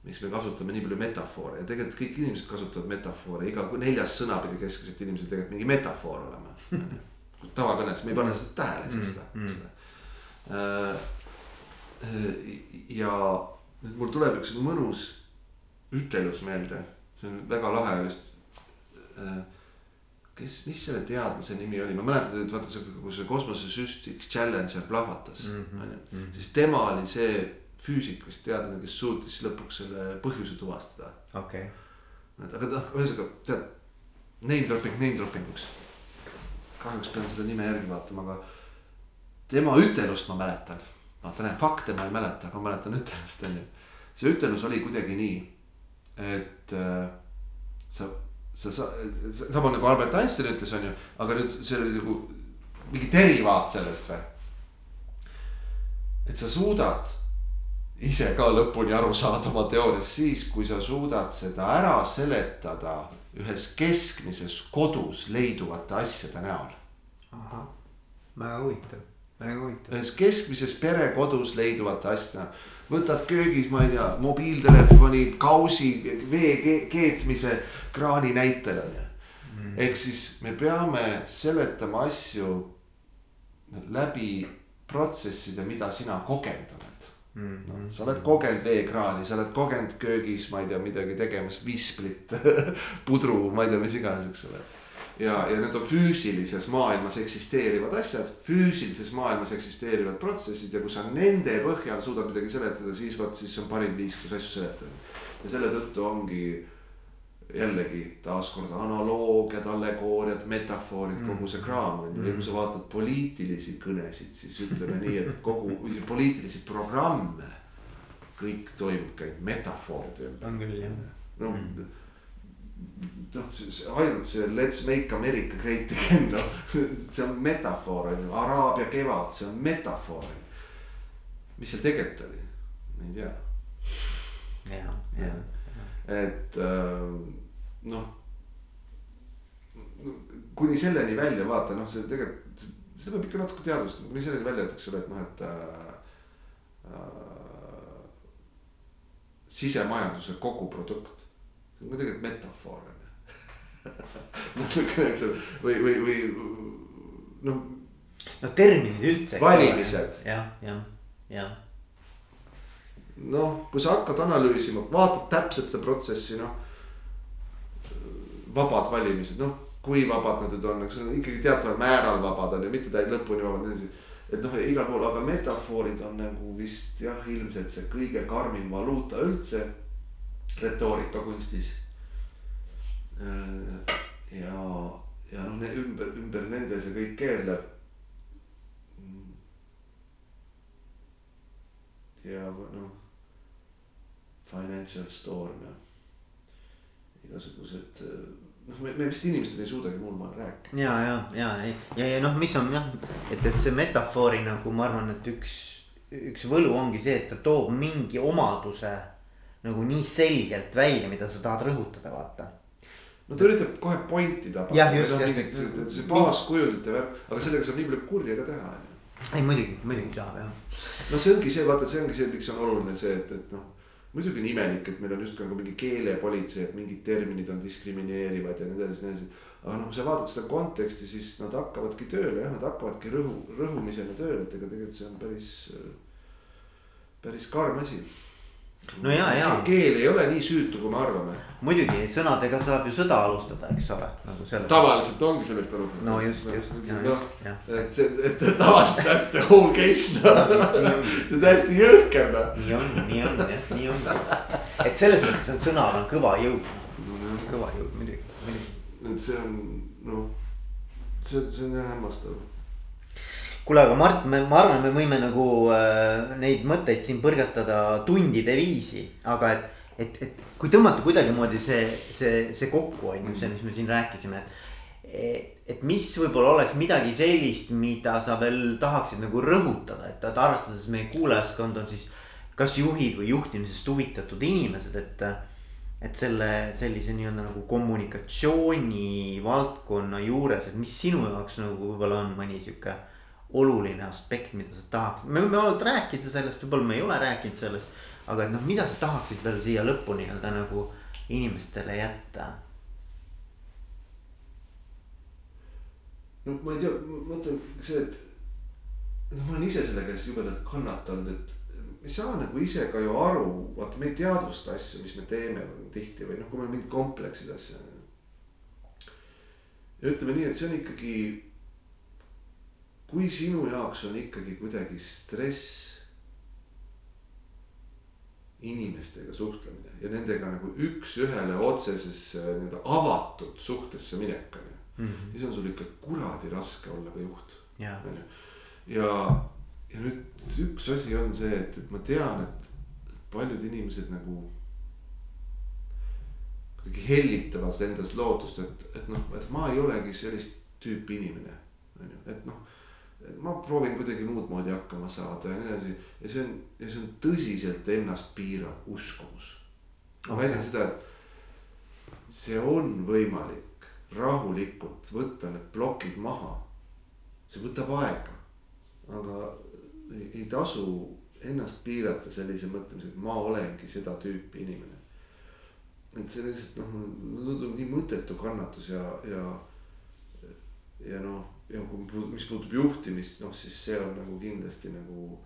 Miks me kasutame nii palju metafoore ja tegelikult kõik inimesed kasutavad metafoore, iga neljas sõna pidi keskmiselt inimesel tegelikult mingi metafoor olema tavakõnes, me ei pane seda tähele siis seda mm, -hmm. ja nüüd mul tuleb üks mõnus ütelus meelde, see on väga lahe just. kes, mis selle teadlase nimi oli, ma mäletan, et vaata see, kui see kosmosesüstiks Challenger plahvatas mm, Mhm, -hmm. siis tema oli see füüsik vist teadlane, kes suutis lõpuks selle põhjuse tuvastada. okei, et aga noh, ühesõnaga tead, name dropping name dropping uks. kahjuks pean selle nime järgi vaatama, aga tema ütelust ma mäletan. vaata näe, fakte ma ei mäleta, aga ma mäletan ütelust on ju. see ütelus oli kuidagi nii, et äh, sa, sa, sa, sama nagu Albert Einstein ütles, on ju, aga nüüd see oli nagu mingi derivaat sellest või. et sa suudad ise ka lõpuni aru saada oma teooriast siis, kui sa suudad seda ära seletada ühes keskmises kodus leiduvate asjade näol. ahah, väga huvitav, väga huvitav. ühes keskmises perekodus leiduvate asjade näol. võtad köögis, ma ei tea, mobiiltelefoni, kausi, vee ke- keetmise kraani näitel on ju. ehk siis me peame seletama asju läbi protsesside, mida sina kogenud oled noh, sa oled kogenud veekraani, sa oled kogenud köögis, ma ei tea, midagi tegemas, visplit, pudru, ma ei tea, mis iganes, eks ole. ja, ja need on füüsilises maailmas eksisteerivad asjad, füüsilises maailmas eksisteerivad protsessid ja kui sa nende põhjal suudad midagi seletada, siis vot siis on parim viis, kuidas asju seletada. ja selle tõttu ongi jällegi taaskord analoogiad, allegooriad, metafoorid, kogu see kraam on ju, ja kui sa vaatad poliitilisi kõnesid, siis ütleme nii, et kogu poliitilisi programme. kõik toimubki ainult metafooride ümber. on küll jah. noh, noh, see ainult see Let's make America great again, noh, see on metafoor on ju, Araabia kevad, see on metafoor on ju. mis seal tegelikult oli, ma ei tea ja, ja, et äh, noh. kuni selleni välja vaata, noh, see tegelikult, seda peab ikka natuke teadvustama, kuni selleni välja, et eks ole, et noh, et äh, äh, sisemajanduse koguprodukt, see on ka tegelikult metafoor on ju. natukene, eks ole, või, või, või noh, no terminid üldse. Valimised. jah, jah, jah, noh, kui sa hakkad analüüsima, vaatad täpselt seda protsessi, noh. Vabad valimised, noh, kui vabad nad nüüd on, eks ole, ikkagi teataval määral vabad on ju, mitte täi- lõpuni vabad, nii edasi. et noh, igal pool, aga metafoorid on nagu vist jah, ilmselt see kõige karmim valuuta üldse retoorikakunstis. ja, ja noh, ümber, ümber nende see kõik keerleb. ja noh, financial storm ja igasugused noh, me, me vist inimestena ei suudagi muul maal rääkida. ja, ja, ja, ja, ja noh, mis on jah, et, et see metafoori nagu ma arvan, et üks, üks võlu ongi see, et ta toob mingi omaduse nagu nii selgelt välja, mida sa tahad rõhutada, vaata. no ta üritab kohe pointi. Jah, just, jah. mingit see baaskujundite värk, aga sellega saab nii palju kurja ka teha on ju. ei muidugi, muidugi saab jah. no see ongi see, vaata, see ongi see, miks on oluline see, et, et noh. Muidugi on imelik, et meil on justkui nagu mingi keelepolitsei, et mingid terminid on diskrimineerivad ja nii edasi, nii edasi. aga noh, kui sa vaatad seda konteksti, siis nad hakkavadki tööle jah, nad hakkavadki rõhu, rõhumisena tööle, et ega tegelikult see on päris, päris karm asi. No ja, ja. keel ei ole nii süütu, kui me arvame. muidugi sõnadega saab ju sõda alustada, eks ole, nagu selles. tavaliselt ongi sellest aru. no just, just, noh, et see, et tavaliselt that's the whole case noh, see on täiesti jõhker noh. nii on, nii on jah, nii on. et selles mõttes on sõnal on kõva jõud, kõva jõud muidugi, muidugi. et see on noh, see, see on jah hämmastav. kuule, aga Mart, me, ma arvan, me võime nagu äh, neid mõtteid siin põrgatada tundide viisi, aga et, et, et kui tõmmata kuidagimoodi see, see, see kokku on ju see, mis me siin rääkisime, et. et mis võib-olla oleks midagi sellist, mida sa veel tahaksid nagu rõhutada, et, et arvestades meie kuulajaskond on siis kas juhid või juhtimisest huvitatud inimesed, et et selle sellise nii-öelda nagu kommunikatsiooni valdkonna juures, et mis sinu jaoks nagu võib-olla on mõni sihuke oluline aspekt, mida sa tahaksid, me võime olnud rääkida sellest, võib-olla me ei ole rääkinud sellest. aga et noh, mida sa tahaksid veel siia lõppu nii-öelda nagu inimestele jätta? no ma ei tea, ma mõtlen see, et. noh, ma olen ise selle käes jubedalt kannatanud, et me ei saa nagu ise ka ju aru, vaata me ei teadvusta asju, mis me teeme tihti või noh, kui meil on mingid kompleksid asju. ja ütleme nii, et see on ikkagi. Kui sinu jaoks on ikkagi kuidagi stress. inimestega suhtlemine ja nendega nagu üks-ühele otsesesse nii-öelda avatud suhtesse minek on ju. -hmm. siis on sul ikka kuradi raske olla ka juht. ju, ja, ja nüüd üks asi on see, et, et ma tean, et paljud inimesed nagu kuidagi hellitavad endas lootust, et, et noh, et ma ei olegi sellist tüüpi inimene. on ju, et noh, ma proovin kuidagi muud moodi hakkama saada ja nii edasi. ja see on, ja see on tõsiselt ennast piirav uskumus. ma okay. väidan seda, et see on võimalik rahulikult võtta need plokid maha. see võtab aega, aga ei, ei tasu ennast piirata sellise mõtlemisega, ma olengi seda tüüpi inimene et see lihtsalt noh, tundub nii mõttetu kannatus ja, ja. ja noh, ja kui, mis puutub juhtimist, noh siis see on nagu kindlasti nagu.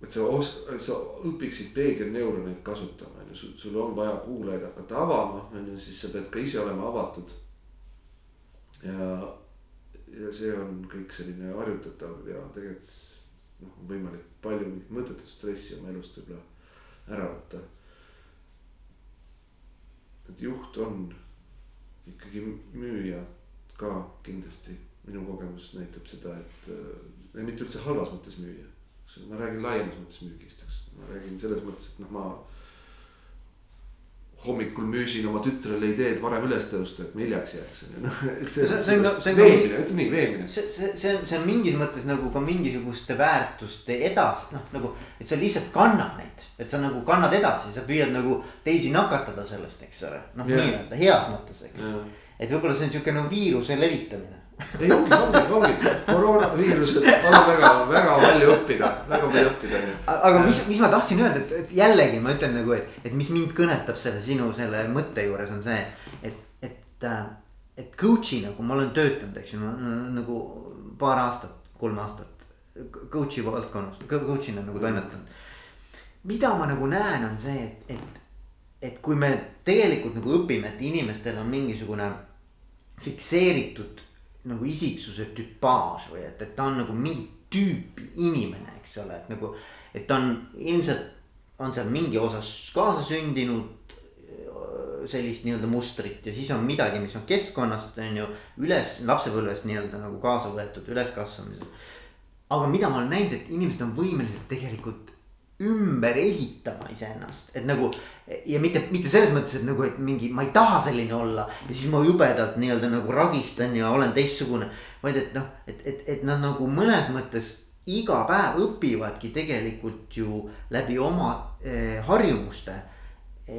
et sa osk-, sa õpiksid peegelneuroneid kasutama, on ju, sul on vaja kuulajaid hakata avama, on ju, siis sa pead ka ise olema avatud. ja, ja see on kõik selline harjutatav ja tegelikult noh, on võimalik palju mingit mõttetut stressi oma elust võib-olla ära võtta. et juht on ikkagi müüja ka kindlasti, minu kogemus näitab seda, et äh, mitte üldse halvas mõttes müüja. ma räägin laiemas mõttes müügist, eks, ma räägin selles mõttes, et noh, ma hommikul müüsin oma tütrele ideed varem üles tõusta, et ma hiljaks jääks on ju noh, et see. see on ka, see on ka. veemine, ütleme nii, veemine. see, see, see on, see on mingis mõttes nagu ka mingisuguste väärtuste edasi, noh nagu. et sa lihtsalt kannad neid, et sa nagu kannad edasi, sa püüad nagu teisi nakatada sellest, eks ole, noh nii-öelda heas mõttes, eks. et võib-olla see on sihuke nagu viiruse levitamine ei ongi, ongi, ongi koroonaviirusel on väga, väga palju õppida, väga palju õppida. aga mis, mis ma tahtsin öelda, et, et jällegi ma ütlen nagu, et, et mis mind kõnetab selle sinu selle mõtte juures on see, et, et äh, et coach'ina, kui ma olen töötanud, eks ju, nagu paar aastat, kolm aastat coach'i valdkonnas, coach'ina nagu toimetanud. mida ma nagu näen, on see, et, et, et kui me tegelikult nagu õpime, et inimestel on mingisugune fikseeritud nagu isiksuse tüpaaž või et, et ta on nagu mingi tüüpi inimene, eks ole, et nagu. et ta on ilmselt, on seal mingi osas kaasasündinud sellist nii-öelda mustrit ja siis on midagi, mis on keskkonnast on ju üles lapsepõlvest nii-öelda nagu kaasa võetud üleskasvamisel. aga mida ma olen näinud, et inimesed on võimelised tegelikult ümber ehitama iseennast, et nagu. ja mitte, mitte selles mõttes, et nagu, et mingi, ma ei taha selline olla ja siis ma jubedalt nii-öelda nagu ragistan ja olen teistsugune. vaid et noh, et, et, et nad nagu mõnes mõttes iga päev õpivadki tegelikult ju läbi oma eh, harjumuste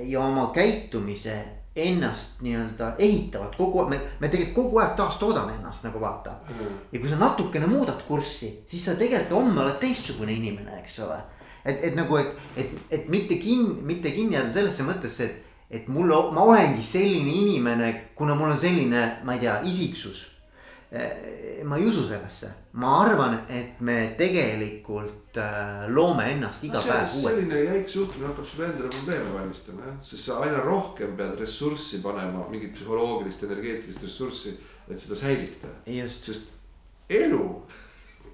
ja oma käitumise ennast nii-öelda ehitavad kogu aeg, me, me tegelikult kogu aeg taastoodame ennast nagu vaata mm.. ja kui sa natukene muudad kurssi, siis sa tegelikult homme oled teistsugune inimene, eks ole et, et nagu, et, et, et mitte kinni, mitte kinni jääda sellesse mõttesse, et, et mul, ma olengi selline inimene, kuna mul on selline, ma ei tea, isiksus. Eh, ma ei usu sellesse, ma arvan, et me tegelikult äh, loome ennast iga no, päev uuesti. selline jäik suhtumine hakkab sulle endale probleeme valmistama jah, sest sa aina rohkem pead ressurssi panema, mingit psühholoogilist, energeetilist ressurssi, et seda säilitada. sest elu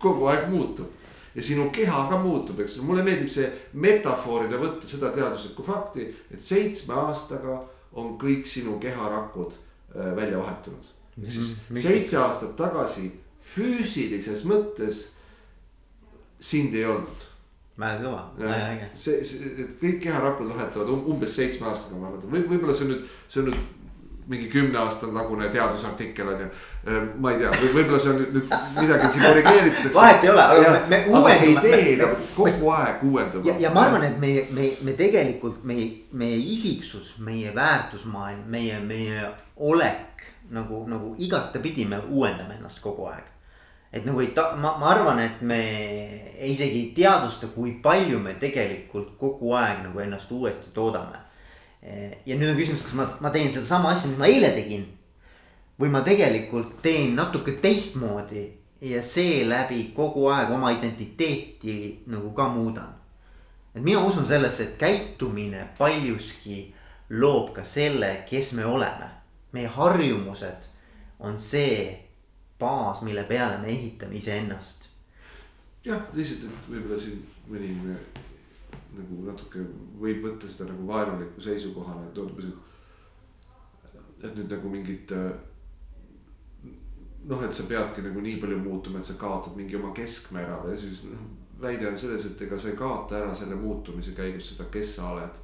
kogu aeg muutub ja sinu keha ka muutub, eks ju, mulle meeldib see metafoorina võtta seda teaduslikku fakti, et seitsme aastaga on kõik sinu keharakud äh, välja vahetunud. ehk siis mm -hmm. seitse aastat tagasi füüsilises mõttes sind ei olnud. väga kõva, väga äge. see, see, et kõik keharakud vahetavad um, umbes seitsme aastaga, ma arvan, võib, võib-olla see on nüüd, see on nüüd mingi kümne aasta tagune teadusartikkel on ju. Ehm, ma ei tea või võib-olla see on nüüd, midagi siin korrigeeritud. vahet ei ole, aga me, me uuendame. idee nagu kogu aeg uuendub. ja, ja ma arvan, et meie, me, me tegelikult meie, meie isiksus, meie väärtusmaailm, meie, meie olek nagu, nagu igatepidi me uuendame ennast kogu aeg et nagu ei ta-, ma, ma arvan, et me isegi ei teadvusta, kui palju me tegelikult kogu aeg nagu ennast uuesti toodame ja nüüd on küsimus, kas ma, ma teen sedasama asja, mis ma eile tegin. või ma tegelikult teen natuke teistmoodi ja seeläbi kogu aeg oma identiteeti nagu ka muudan. et mina usun sellesse, et käitumine paljuski loob ka selle, kes me oleme. meie harjumused on see baas, mille peale me ehitame iseennast. jah, lihtsalt, võib-olla siin mõni nagu natuke võib võtta seda nagu vaenuliku seisukohana, et tundub, et. et nüüd nagu mingit. noh, et sa peadki nagu nii palju muutuma, et sa kaotad mingi oma keskme ära ja siis noh. väide on selles, et ega sa ei kaota ära selle muutumise käigus seda, kes sa oled.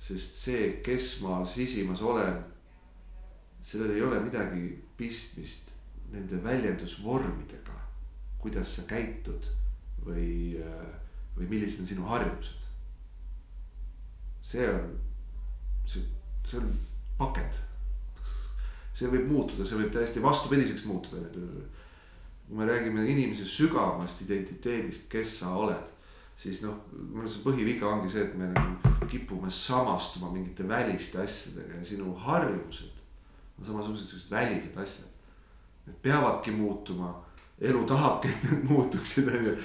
sest see, kes ma sisimas olen. sellel ei ole midagi pistmist nende väljendusvormidega, kuidas sa käitud või, või millised on sinu harjumused see on, see, see on pakend. see võib muutuda, see võib täiesti vastupidiseks muutuda. kui me räägime inimese sügavamast identiteedist, kes sa oled, siis noh, mul see põhiviga ongi see, et me nagu kipume samastuma mingite väliste asjadega ja sinu harjumused on samasugused sellised välised asjad. Need peavadki muutuma elu tahabki, et need muutuksid, on ju.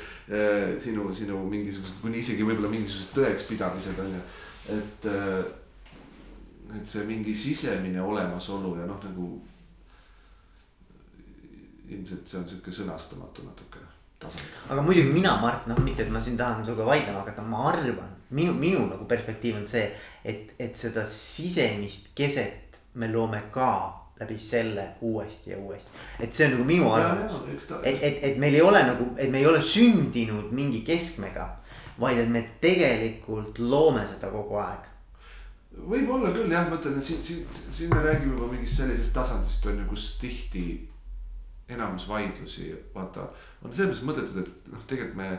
sinu, sinu mingisugused, kuni isegi võib-olla mingisugused tõekspidamised on ju et, äh, et see mingi sisemine olemasolu ja noh, nagu. ilmselt see on sihuke sõnastamatu natuke tasand. aga muidugi mina, Mart, noh, mitte et ma siin tahan sinuga vaidlema hakata, ma arvan, minu, minu nagu perspektiiv on see, et, et seda sisemist keset me loome ka läbi selle uuesti ja uuesti. et see on nagu minu arvamus, et, et, et meil ei ole nagu, et me ei ole sündinud mingi keskmega vaid et me tegelikult loome seda kogu aeg. võib-olla küll jah, ma ütlen, et siin, siin, siin me räägime juba mingist sellisest tasandist on ju, kus tihti enamus vaidlusi, vaata, on selles mõttes mõttetud, et noh, tegelikult me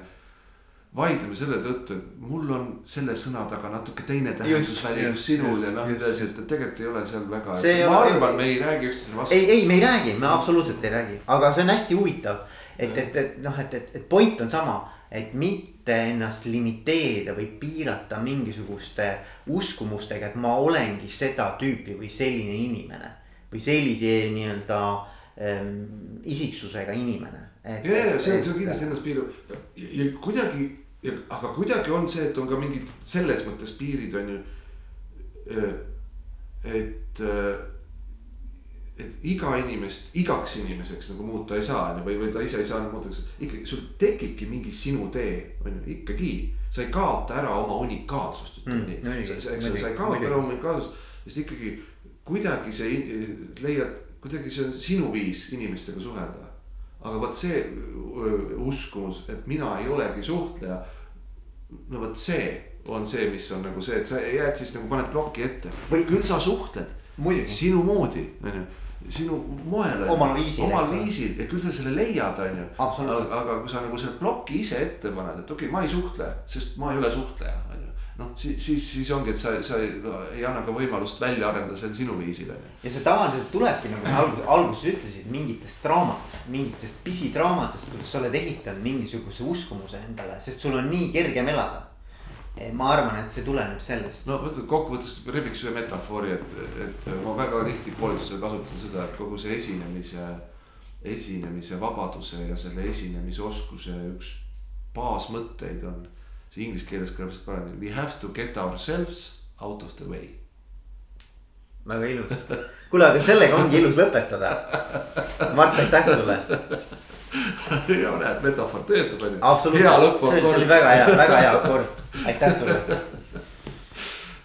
vaidleme selle tõttu, et mul on selle sõna taga natuke teine tähendusväli kui sinul ja noh, edasi, et tegelikult ei ole seal väga. ma arvan, me ei räägi üksteisele vastu. ei, ei, me ei räägi, me absoluutselt ei räägi, aga see on hästi huvitav. et, et, et noh, et, et, et point on sama et mitte ennast limiteerida või piirata mingisuguste uskumustega, et ma olengi seda tüüpi või selline inimene. või sellise nii-öelda ähm, isiksusega inimene. ja, ja see on, see on kindlasti ennast piirav ja, ja kuidagi, aga kuidagi on see, et on ka mingid selles mõttes piirid on ju. Et et iga inimest igaks inimeseks nagu muuta ei saa, on ju, või, või ta ise ei saa muuta, ikkagi sul tekibki mingi sinu tee, on ju, ikkagi. sa ei kaota ära oma unikaalsust, ütleme mm, nii, eks ole, sa ei kaota ära oma unikaalsust, sest ikkagi kuidagi see leiad, kuidagi see on sinu viis inimestega suhelda. aga vot see uskumus, et mina ei olegi suhtleja. no vot see on see, mis on nagu see, et sa jääd siis nagu paned ploki ette või küll sa suhtled. sinu moodi, on ju sinu moel. omal viisil. omal viisil ja küll sa selle leiad, on ju. aga, kui sa nagu selle ploki ise ette paned, et okei okay,, ma ei suhtle, sest ma ei ole suhtleja, on ju. noh, siis, siis, siis ongi, et sa, sa ei, ei anna ka võimalust välja arendada seal sinu viisil, on ju. ja see tavaliselt tulebki nagu sa alguses, alguses ütlesid mingitest draamatest, mingitest pisidraamatest, kuidas sa oled ehitanud mingisuguse uskumuse endale, sest sul on nii kergem elada ma arvan, et see tuleneb sellest. no mõtled kokkuvõttes rebiks ühe metafoori, et, et ma väga tihti koolitusel kasutan seda, et kogu see esinemise, esinemise vabaduse ja selle esinemisoskuse üks baasmõtteid on. see inglise keeles kõlab lihtsalt paremini, we have to get ourselves out of the way. väga ilus, kuule, aga sellega ongi ilus lõpetada. Mart, aitäh sulle ja näed, metafoor töötab on ju. absoluutselt, see oli väga hea, väga hea akord, aitäh sulle